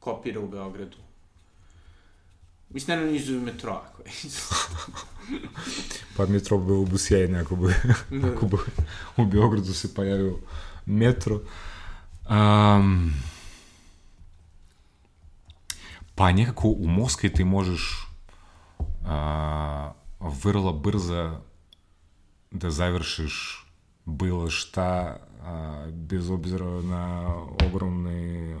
kopira u Beogradu? Mislim, naravno izuju metroa koje Pa metro bi sjajno ako bi, ako bi u Beogradu se pojavio metro. Um, pa nekako u Moskvi ti možeš a, vrlo brzo da završiš bilo šta a, bez obzira na ogromne a,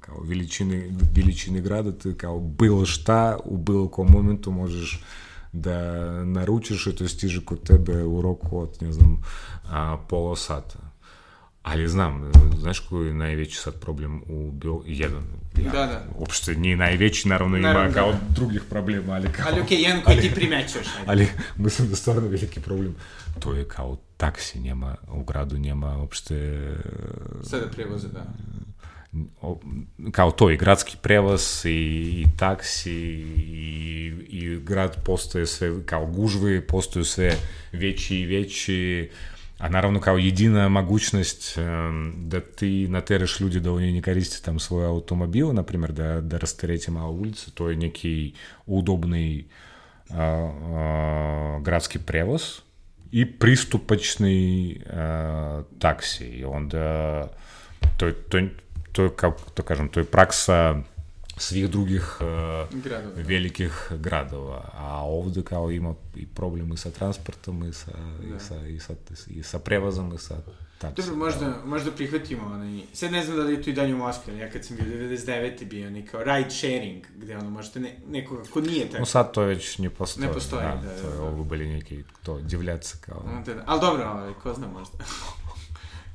kao veličine, veličine grada, ti kao bilo šta u bilo kom momentu možeš da naručiš i to stiže kod tebe u roku od, ne znam, a, pola sata. Ali znam, znaš koji je najveći sad problem u Bio... Jedan. Ja, Da, da. Uopšte nije najveći, naravno, ima Naravno, da, kao da. drugih problema, ali kao... Ali okej, okay, jedan koji ti primećuješ, ajde. Ali mislim da stvarno veliki problem. To je kao taksi, njema, u gradu njema uopšte... Sada prevoze, da. o- kao to i gradski prevoz i, i taksi i, i grad postoje sve, kao gužve postaju sve veći i veći, a naravno kao jedina mogućnost em, da ti natereš ljudi da oni ne koriste tam svoj automobil, na primjer da, da rasterete malo ulicu, to je neki udobni а, а, градски превоз и приступачни а, такси. И onda тој, тој, тој, како да кажам, тој пракса svih drugih Gradova. velikih gradova. A ovde kao ima i problem i sa transportom i sa, i sa, i sa, i sa prevozom i sa taksi. Dobro, možda, možda prihvatimo onaj... Sad ne znam da li je to i dalje u Moskvi, ja kad sam bio 99. bio onaj kao ride sharing, gde ono možete ne, nekoga ko nije tako. Ну sad to već ne postoji. Ne postoji, da, da, to je da. ovo bili neki to divljaci kao... No, da, da. Ali dobro, ovaj, ko zna možda.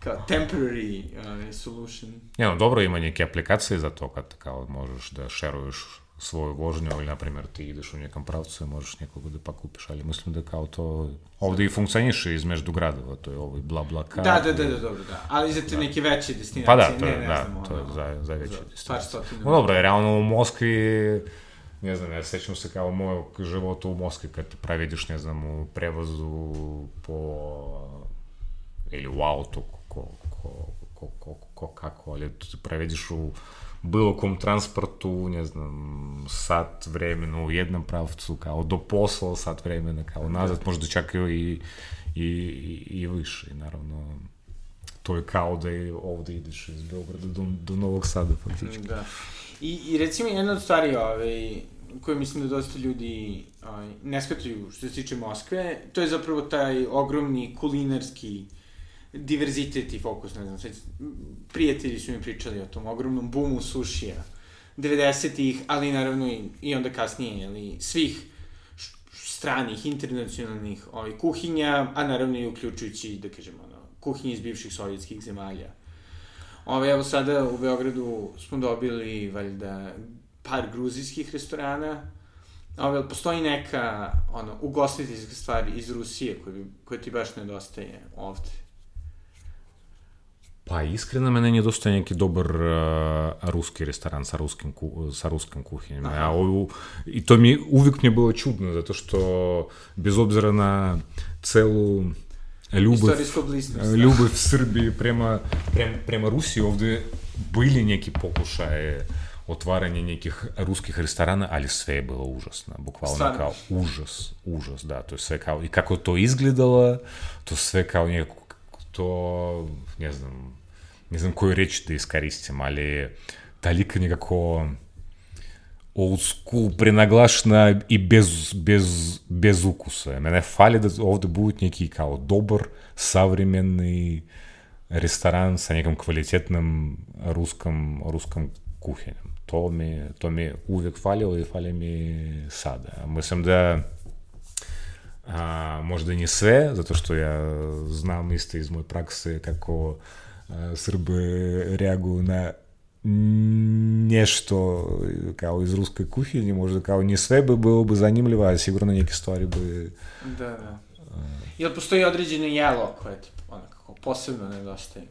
kao temporary ovaj, solution. Не, ну dobro ima neke aplikacije za to kad kao možeš da šeruješ svoju vožnju ili, na primjer, ti ideš u nekom pravcu i možeš nekoga da pa kupiš, ali mislim da kao to ovde i funkcioniše između gradova, to je ovo bla bla car. Da, da, da, da, dobro, da. Ali za te neke veće destinacije, Pa da, to ne, je, ne da, znam, to je ono, za, za veće za destinacije. No dobro, realno u Moskvi, ne znam, ja sećam se kao mojeg života u Moskvi, kad ti pravidiš, ne znam, u prevozu po, ili u auto, ko, ko, ko, ko, ko kako, ali pravidiš u bilo kom transportu, ne znam, sat vremena u jednom pravcu, kao do posla sat vremena, kao nazad, možda čak i, i, i, i više, naravno, to je kao da je ovde ideš iz Beograda do, do Novog Sada, faktički. Da. I, I recimo jedna od stvari ovaj, koje mislim da dosta ljudi ovaj, ne shvataju što se tiče Moskve, to je zapravo taj ogromni kulinarski diverzitet i fokus, ne znam, sad, prijatelji su mi pričali o tom ogromnom boomu sušija, 90-ih, ali naravno i, i onda kasnije, ali svih stranih, internacionalnih ovaj, kuhinja, a naravno i uključujući, da kažemo, ono, kuhinje iz bivših sovjetskih zemalja. Ove, evo sada u Beogradu smo dobili, valjda, par gruzijskih restorana. Ove, postoji neka, ono, ugostiteljska stvar iz Rusije koja, koja ti baš nedostaje ovde. Pa iskreno mene nedostaje neki dobar uh, ruski restoran sa ruskim, ku, sa ruskim kuhinjama. Ja, ovu, I to mi uvijek mi je bilo čudno, zato što bez obzira na celu ljubav, Istorijsko blisnost. ljubav Srbiji prema, prema, prema Rusiji, ovde bili neki pokušaje otvaranje nekih ruskih restorana, ali sve je bilo užasno, bukvalno Stvarno? kao užas, užas, da, to je sve kao, i kako to izgledalo, to sve kao neko, to, ne znam koju reč da iskoristim, ali talika nekako old school, prenaglašena i bez, bez, bez ukusa. Mene fali da ovde bude neki kao dobar, savremeni restoran sa nekom kvalitetnom ruskom, ruskom kuhinjom. To mi, to mi uvek falilo i fali mi sada. Mislim da a, možda не sve, zato što ja znam isto iz moje prakse kako a, Srbe reaguju na nešto kao iz ruske kuhinje, možda kao не bilo bi zanimljivo, a sigurno neke stvari bi... Da, da. Jel postoji određeno jelo koje ti onako posebno nedostaje?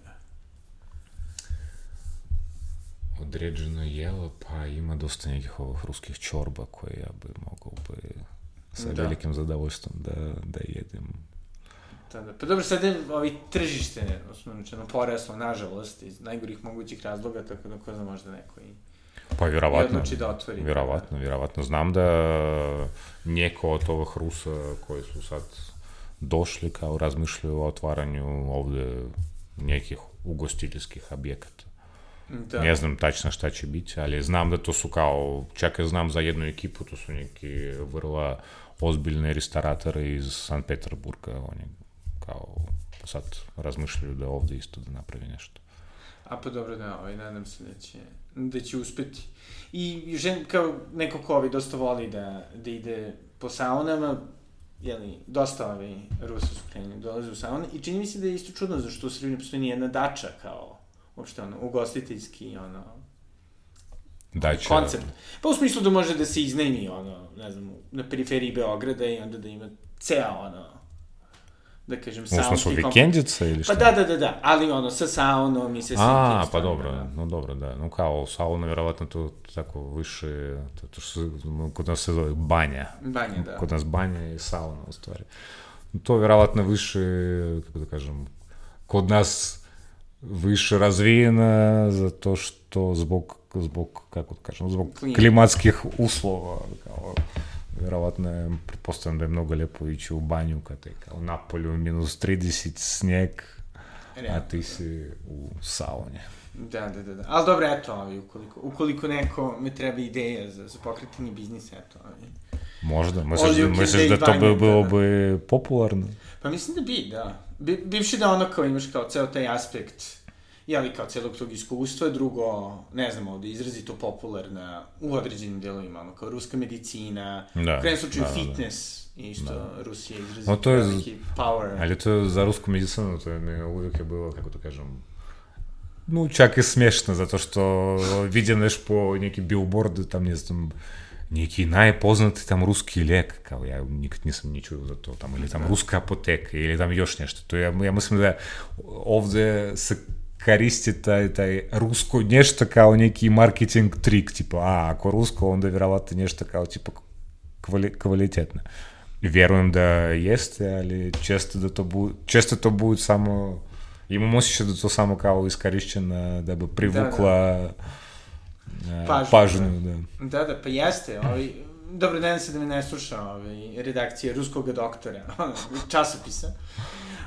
Određeno jelo, pa ima dosta nekih ovih ruskih čorba koje ja bi mogao bi sa Da. velikim zadovoljstvom da, da jedem. Da, da. Pa dobro, sad je ovi tržište, osnovno rečeno, poraslo, nažalost, iz najgorih mogućih razloga, tako da ko zna možda neko i, Pa i vjerovatno. odluči da otvori. Vjerovatno, vjerovatno. Znam da neko od ovih Rusa koji su sad došli kao razmišljaju o otvaranju ovde nekih ugostiteljskih objekata. Da. Ne znam tačno šta će biti, ali znam da to su kao, čak ja znam za jednu ekipu, to su neki vrlo ozbiljni restauratori iz San Peterburga, oni kao sad razmišljaju da ovde isto da napravi nešto. A pa dobro, da, ovaj, nadam se da će, da će uspeti. I žen, kao neko ko ovaj dosta voli da, da ide po saunama, jeli, dosta ovi Rusa su krenuli, dolaze u saune i čini mi se da je isto čudno zašto u Srbiji ne postoji nijedna dača kao uopšte ono, ugostiteljski, ono, Da će, koncept. Pa u smislu da može da se iznajmi, ono, ne znam, na periferiji Beograda i onda da ima ceo, ono, da kažem, saunski kompleks. vikendica ili šta? Pa da, da, da, da, ali ono, sa saunom i sa svim A, pa dobro, da. no dobro, da. No kao sauna, vjerovatno to tako više, to, to što kod nas se zove banja. Banja, da. Kod nas banja je sauna, u stvari. To vjerovatno više, kako da kažem, kod nas više razvijena zato što zbog, zbog kako da kažem, zbog klimatskih uslova, kao, verovatno je, pretpostavljam da je mnogo lepo ići u banju kad je kao na polju minus 30 snijeg, a ti si u sauni. Da, da, da, da. Ali dobro, eto, ovi, ukoliko, ukoliko neko me treba ideja za, za pokretanje biznisa, eto, ovi. Možda, misliš, da, misliš da to bi bilo da, bi popularno? Pa mislim da bi, da. Bi, bivši da ono kao imaš kao ceo taj aspekt, jeli kao celog tog iskustva, drugo, ne znam, ovde izrazito popularna u određenim delovima, ono kao ruska medicina, Da, u krajnjem slučaju da, da, da. fitness, isto da. Rusija izrazito to je- veliki power. Ali to je za rusku medicinu, to je mi uvijek je bilo, kako to kažem, ну, čak i smiješno, zato što vidjeneš po neki billboard, tam ne znam, neki najpoznati tam ruski lijek, kao ja nikad nisam ni čuo za to, tam, ili tam ruska apoteka, ili tam još nešto. To ja, ja mislim da ovde se koristi taj, taj rusko nešto kao neki marketing trik, tipa, a, ako rusko, onda vjerovatno nešto kao, tipa, kvali, kvalitetno. Vjerujem da jeste, ali često da to bude, često to bude samo, imam osjećaj da to samo kao iskorišćeno da bi privukla da, Pažnju, pažnju, da. Da, da, pa jeste, ovaj, dobro, nadam se da me ne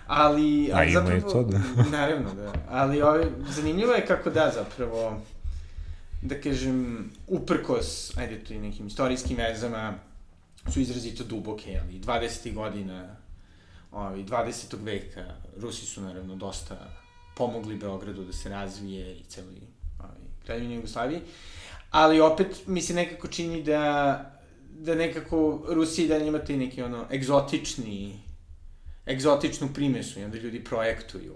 ali... A ali ima zapravo, i to, da. Naravno, da, ali ovaj, zanimljivo je kako da, zapravo, da kažem, uprkos, ajde tu i nekim istorijskim vezama, su izrazito duboke, ali 20. godina, ovaj, 20. veka, Rusi su naravno dosta pomogli Beogradu da se razvije i celoj ovaj, kraljevini Jugoslaviji, ali opet mi se nekako čini da da nekako Rusija i dalje ima taj neki ono egzotični egzotičnu primesu i onda ljudi projektuju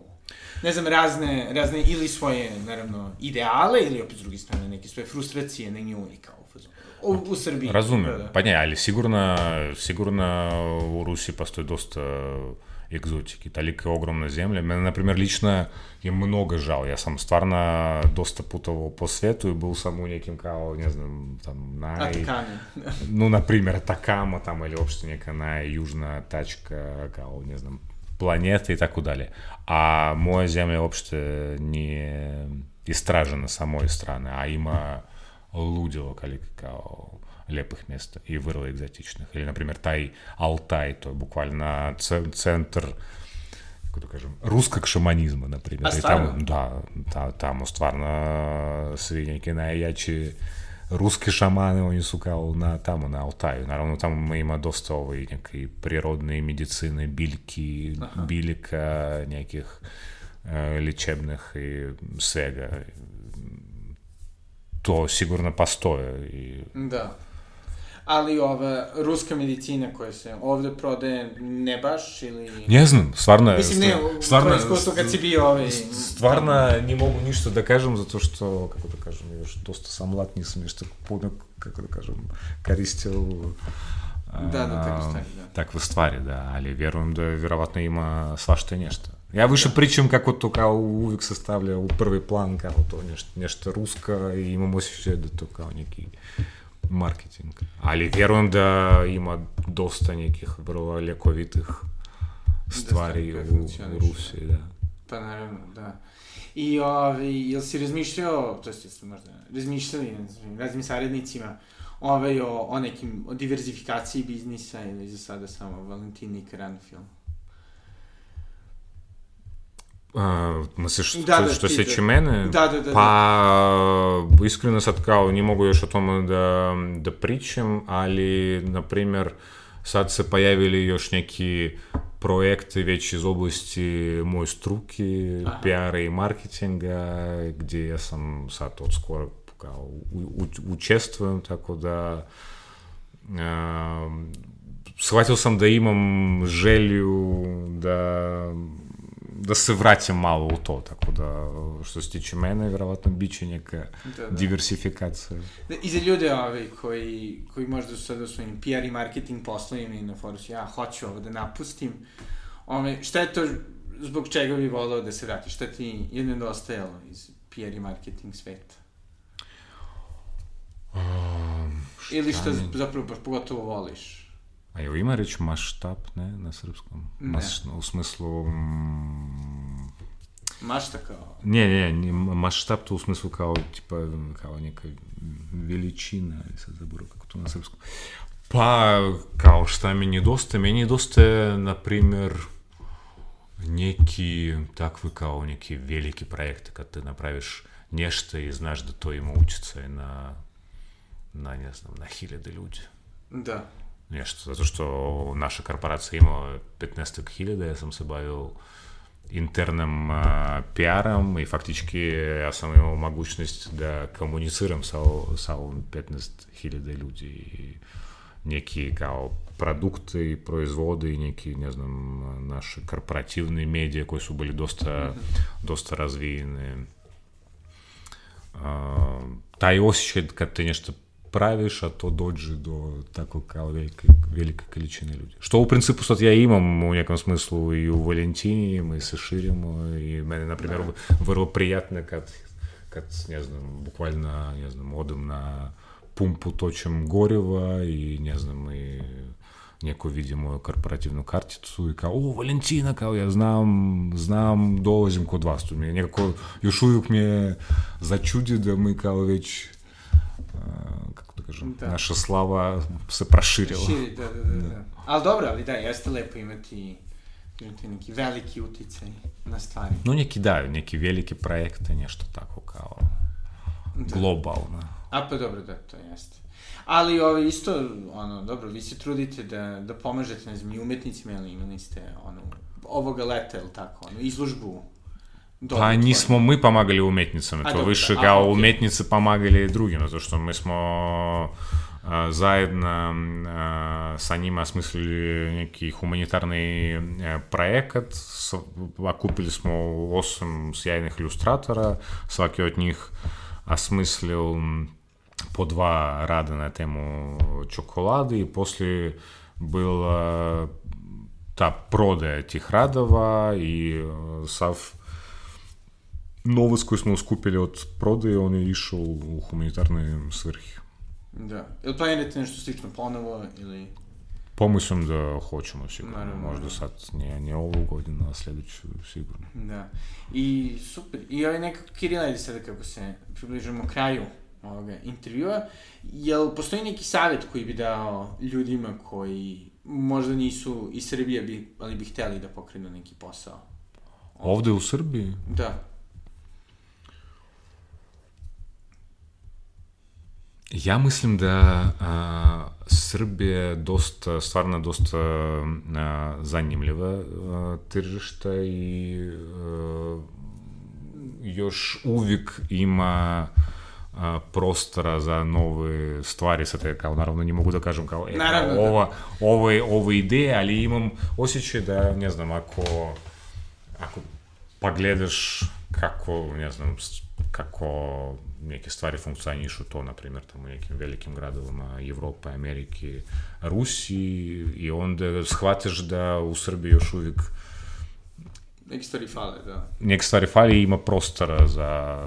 ne znam, razne, razne ili svoje, naravno, ideale ili opet s druge strane neke svoje frustracije na nju i kao u. U, Srbiji. Razumem, Da, da. pa ne, ali sigurno, sigurno u Rusiji postoji dosta egzotike, talika je ogromna zemlja. Mene, na primjer, lično je mnogo žao. Ja sam stvarno dosta putovao po svetu i byl sam u nekim kao, ne znam, tam naj... Atakane. ну, например, Атакама там или вообще нека najjužna tačka kao, ne znam, planete i tako dalje. A moja zemlja uopšte nije istražena sa moje strane, a ima ludilo koliko kao lepih mjesta i vrlo egzotičnih. Ili, na primjer, taj Altaj, to je bukvalno ce- centar kako da kažem, ruskog šamanizma, na primjer. A I tamo, stvarno? da, ta, tamo stvarno svi neki najjači ruski šamani, oni su kao na, tamo na Altaju. Naravno, tamo ima dosta ovaj, neke prirodne medicine, biljki, Aha. biljka, nekih Ali ova ruska medicina koja se ovde prodaje ne baš ili... Ne znam, stvarno je. Mislim, ne, stvarno, iskustvo kad si bio ovaj... Stvarno ne mogu ništa da kažem, zato što, kako da kažem, još dosta sam mlad, nisam nešto puno, kako da kažem, koristio Da, da, takve stvari, da. takve stvari, da, ali vjerujem da vjerovatno ima svašta i nešto. Ja više pričam kako to kao uvijek se stavlja u prvi plan, kao to nešto, nešto ruska i imam osjećaj da to kao neki marketing. Ali vjerujem da ima dosta nekih vrlo ljekovitih stvari u, u Rusiji, da. Pa naravno, da. I ovaj, jel si razmišljao, to jest jeste možda razmišljali raznim saradnicima, ovaj, o, o nekim, o diverzifikaciji biznisa ili za sada samo Valentin i Karan film? A, misliš, Da, što, da, što ti, se da. tiče mene? Da, da, da, Pa, iskreno sad kao ne mogu još o tome da, da pričam, ali, na primjer, sad se pojavili još neki projekti već iz oblasti moje struke, Aha. PR i marketinga, gdje ja sam sad od skoro kao u, u, učestvujem, tako da um, shvatio sam da se vraćam malo u to, tako da što se tiče mene, vjerovatno bit će neka Da, da. diversifikacija. Da, I za ljude ovaj, koji, koji možda su sada u svojim PR i marketing poslovima i na foru su, ja hoću ovo da napustim, ovaj, šta je to zbog čega bi voleo da se vratiš? Šta ti je nedostajalo iz PR i marketing sveta? Um, Ili šta mi- zapravo baš pogotovo voliš? A jel ima reč maštap, ne, na srpskom? Ne. Maš, u smislu... mm, Mašta kao? Ne, ne, ne, maštap to u smislu kao, tipa, kao neka veličina, ali sad zaboravim kako to na srpskom. Pa, kao šta mi nedostaje? Meni nedostaje, na primjer, neki takvi kao neki veliki projekti, kad ti napraviš nešto i znaš da to ima utjecaj na, na, ne znam, na hiljade ljudi. Da. Nešto, zato što naša korporacija ima 15 hiljada, ja sam se bavio internim uh, PR-om i faktički ja sam imao mogućnost da komuniciram sa, sa ovim 15.000 ljudi i neki kao produkte i proizvode i neki, ne znam, naše korporativne medije koje su bili dosta, mm -hmm. dosta razvijene. Uh, praviš, a to dođe do tako kao velike, velike količine ljudi. Što u principu sad ja imam u nekom smislu i u Valentini, mi se širimo i mene, na primjer, da. vrlo prijatno kad, kad, ne znam, bukvalno, ne znam, odem na pumpu, točem goriva i, ne znam, i neko vidi moju korporativnu karticu i kao, o, Valentina, kao ja znam, znam, dolazim kod vas. To mi je nekako, još uvijek mi je kako da kažem, da. naša slava se proširila. Širi, da, da, da, da. Ali dobro, ali da, jeste lepo imati imati neki veliki uticaj na stvari. No neki da, neki veliki projekte, nešto tako kao da. globalno. A pa dobro, da, to jeste. Ali ovo isto, ono, dobro, vi se trudite da, da pomažete, ne znam, i umetnicima, ali imali ste, ono, ovoga leta, ili tako, ono, izložbu Pa nismo mi pomagali umetnicama, to dobro, više da, kao okay. umetnice pomagali drugima, zato što mi smo a, zajedno a, sa njima smislili neki humanitarni a, projekat, okupili smo osam sjajnih ilustratora, svaki od njih osmislil po dva rada na temu čokolade i poslije bila ta prodaja tih radova i sav novac koji smo skupili od prodaje, on je išao u humanitarne svrhe. Da. Ili planirate nešto slično ponovo ili... Pomislim da hoćemo sigurno. Naravno. Možda sad nije, nije ovu godinu, a sljedeću sigurno. Da. I super. I ovaj nekako Kirila, ajde sada kako se približujemo kraju ovoga intervjua, jel postoji neki savjet koji bi dao ljudima koji možda nisu iz Srbije, bi, ali bi hteli da pokrenu neki posao? Ovde u Srbiji? Da. Ja mislim da a, Srbija dosta, stvarno dosta a, zanimljiva a, tržišta i a, još uvijek ima a, prostora za nove stvari, sad je kao naravno ne mogu da kažem kao, e, naravno, kao ova, da. ovo, je, ovo ideje, ali imam osjećaj da, ne znam, ako, ako pa gledaš kako, ne znam, kako neke stvari funkcionišu to, na primjer, tamo u nekim velikim gradovima Evropa, Amerike, Rusiji i onda shvatiš da u Srbiji još uvijek Neke stvari fale, da. Neke stvari fale i ima prostora za,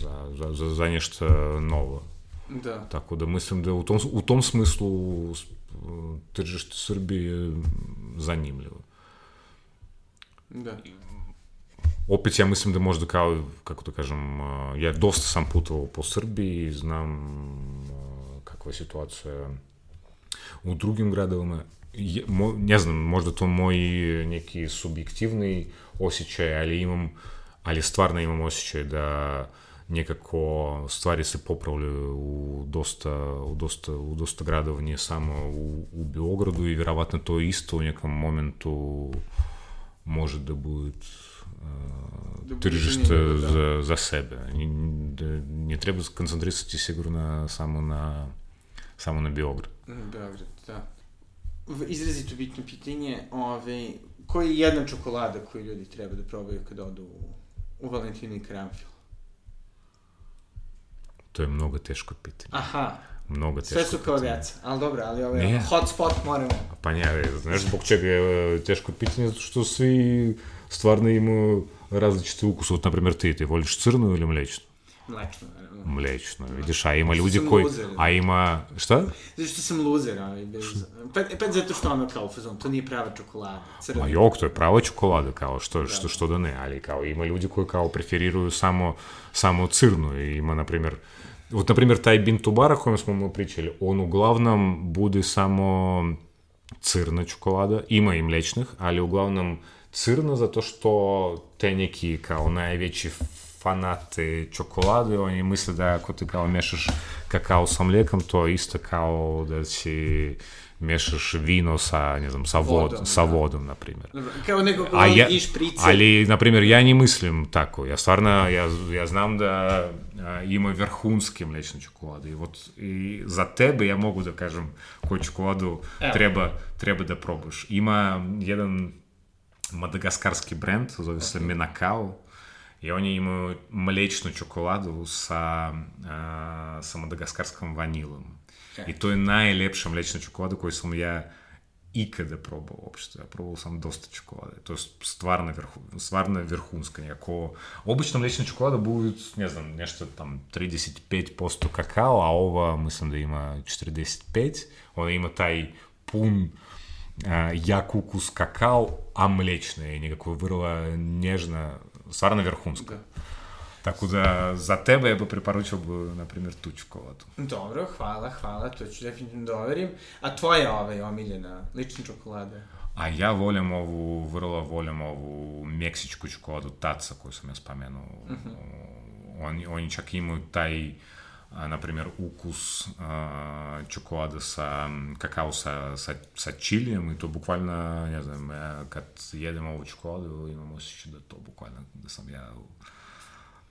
za, za, za, za nešto novo. Da. Tako da mislim da u tom, u tom smislu tržište Srbije je zanimljivo. Da opet ja mislim da možda kao, kako da kažem, ja dosta sam putovao po Srbiji, znam kakva je situacija u drugim gradovima. Je, mo, ne znam, možda to moj neki subjektivni osjećaj, ali imam, ali stvarno imam osjećaj da nekako stvari se popravljaju u dosta, u dosta, u dosta gradova, nije samo u, u Beogradu i vjerovatno to isto u nekom momentu može da bude tržište da. za, za sebe. Da ne treba koncentrisati sigurno samo na, samo na Beograd. Beograd, da. Izrazito bitno pitanje, ove, koja je jedna čokolada koju ljudi treba da probaju kada odu u, u Valentinu i Karamfil? To je mnogo teško pitanje. Aha. Mnogo teško Sve su kao djeca, ali dobro, ali ovaj ne. hotspot moramo. Pa ne, znaš zbog čega je teško pitanje, zato što svi stvarno imaju različite ukuse. Вот, например, ты, ты voliš crnu ili mlečnu? Mlečno, naravno. Mlečno, vidiš, a ima ljudi koji... Luzer, a ima... Šta? Zato što sam luzer, ali bez... Pa, pa zato što ono kao fazon, to nije prava čokolada. Crna. Ma jok, to je prava čokolada, kao što, da. što, što da ne, ali kao ima ljudi koji kao preferiraju samo, samo crnu i ima, na primjer, Вот, например, taj bintubar, o kojem smo mu pričali, on uglavnom bude samo crna čokolada, ima i mlečnih, ali uglavnom crna zato što te neki kao najveći fanate čokolade, oni misle da ako ti kao mešaš kakao sa mlijekom, to je isto kao da si mešaš vino sa, ne znam, sa, vod, Vodom, sa da. vodom, na primjer. Kao neko ko A ja, i šprice. ali, na primjer, ja ne mislim tako. Ja stvarno, ja, ja znam da a, ima vrhunske mlečne čokolade. I, вот, I za tebe ja mogu da kažem koju čokoladu Evo. treba, treba da probaš. Ima jedan madagaskarski brand, zove se Menakao, i oni imaju mlečnu čokoladu sa, a, sa madagaskarskom vanilom. I to je najlepša mlečna čokolada koju sam ja ikada probao uopšte. Ja probao sam dosta čokolade. To je stvarno, vrhu, stvarno vrhunska. Nekako, obična mlečna čokolada bude, ne znam, nešto tam 35% kakao, a ova mislim da ima 45. Ona ima taj pun ukus kakao, a mlečna je nekako vrlo nježna, stvarno vrhunska. Da. Tako da, za tebe ja bi preporučio, na primjer, tu čokoladu. Dobro, hvala, hvala, to ću definitivno da overim. A tvoja ovaj omiljena, lična čokolada? A ja volim ovu, vrlo volim ovu meksičku čokoladu taca koju sam ja spomenuo. Uh -huh. oni, oni čak imaju taj, a, na primjer, ukus a, čokolade sa kakao sa, sa, sa čilijem i to bukvalno, ne znam, ja kad jedem ovu čokoladu imam osjećaj da to bukvalno, da sam ja u,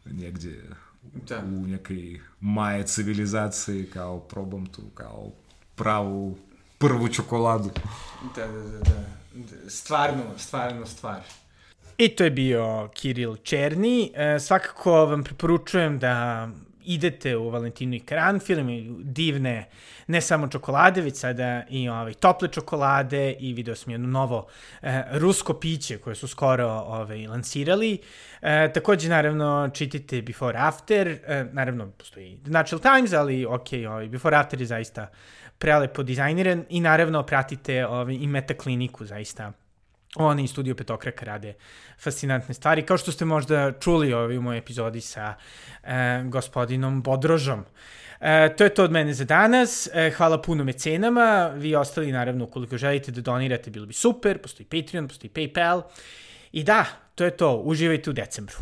negdje Da. u nekoj maje civilizaciji kao probam tu kao pravu prvu čokoladu. Da, da, da, da. Da, Stvarno, stvarno stvar. I to je bio Kiril Černi. E, svakako vam preporučujem da idete u Valentinu i Karanfil, imaju divne ne samo čokolade, već sada i ovaj, tople čokolade i video sam jedno novo e, rusko piće koje su skoro ovaj, lansirali. E, takođe, naravno, čitajte Before After, e, naravno, postoji The Natural Times, ali ok, ovaj, Before After je zaista prelepo dizajniran i naravno pratite ovaj, i Metakliniku, zaista oni i Studio Petokraka rade fascinantne stvari, kao što ste možda čuli ovaj, u mojoj epizodi sa e, gospodinom Bodrožom. E, to je to od mene za danas. E, hvala puno mecenama. Vi ostali, naravno, ukoliko želite da donirate, bilo bi super. Postoji Patreon, postoji PayPal. I da, to je to. Uživajte u decembru.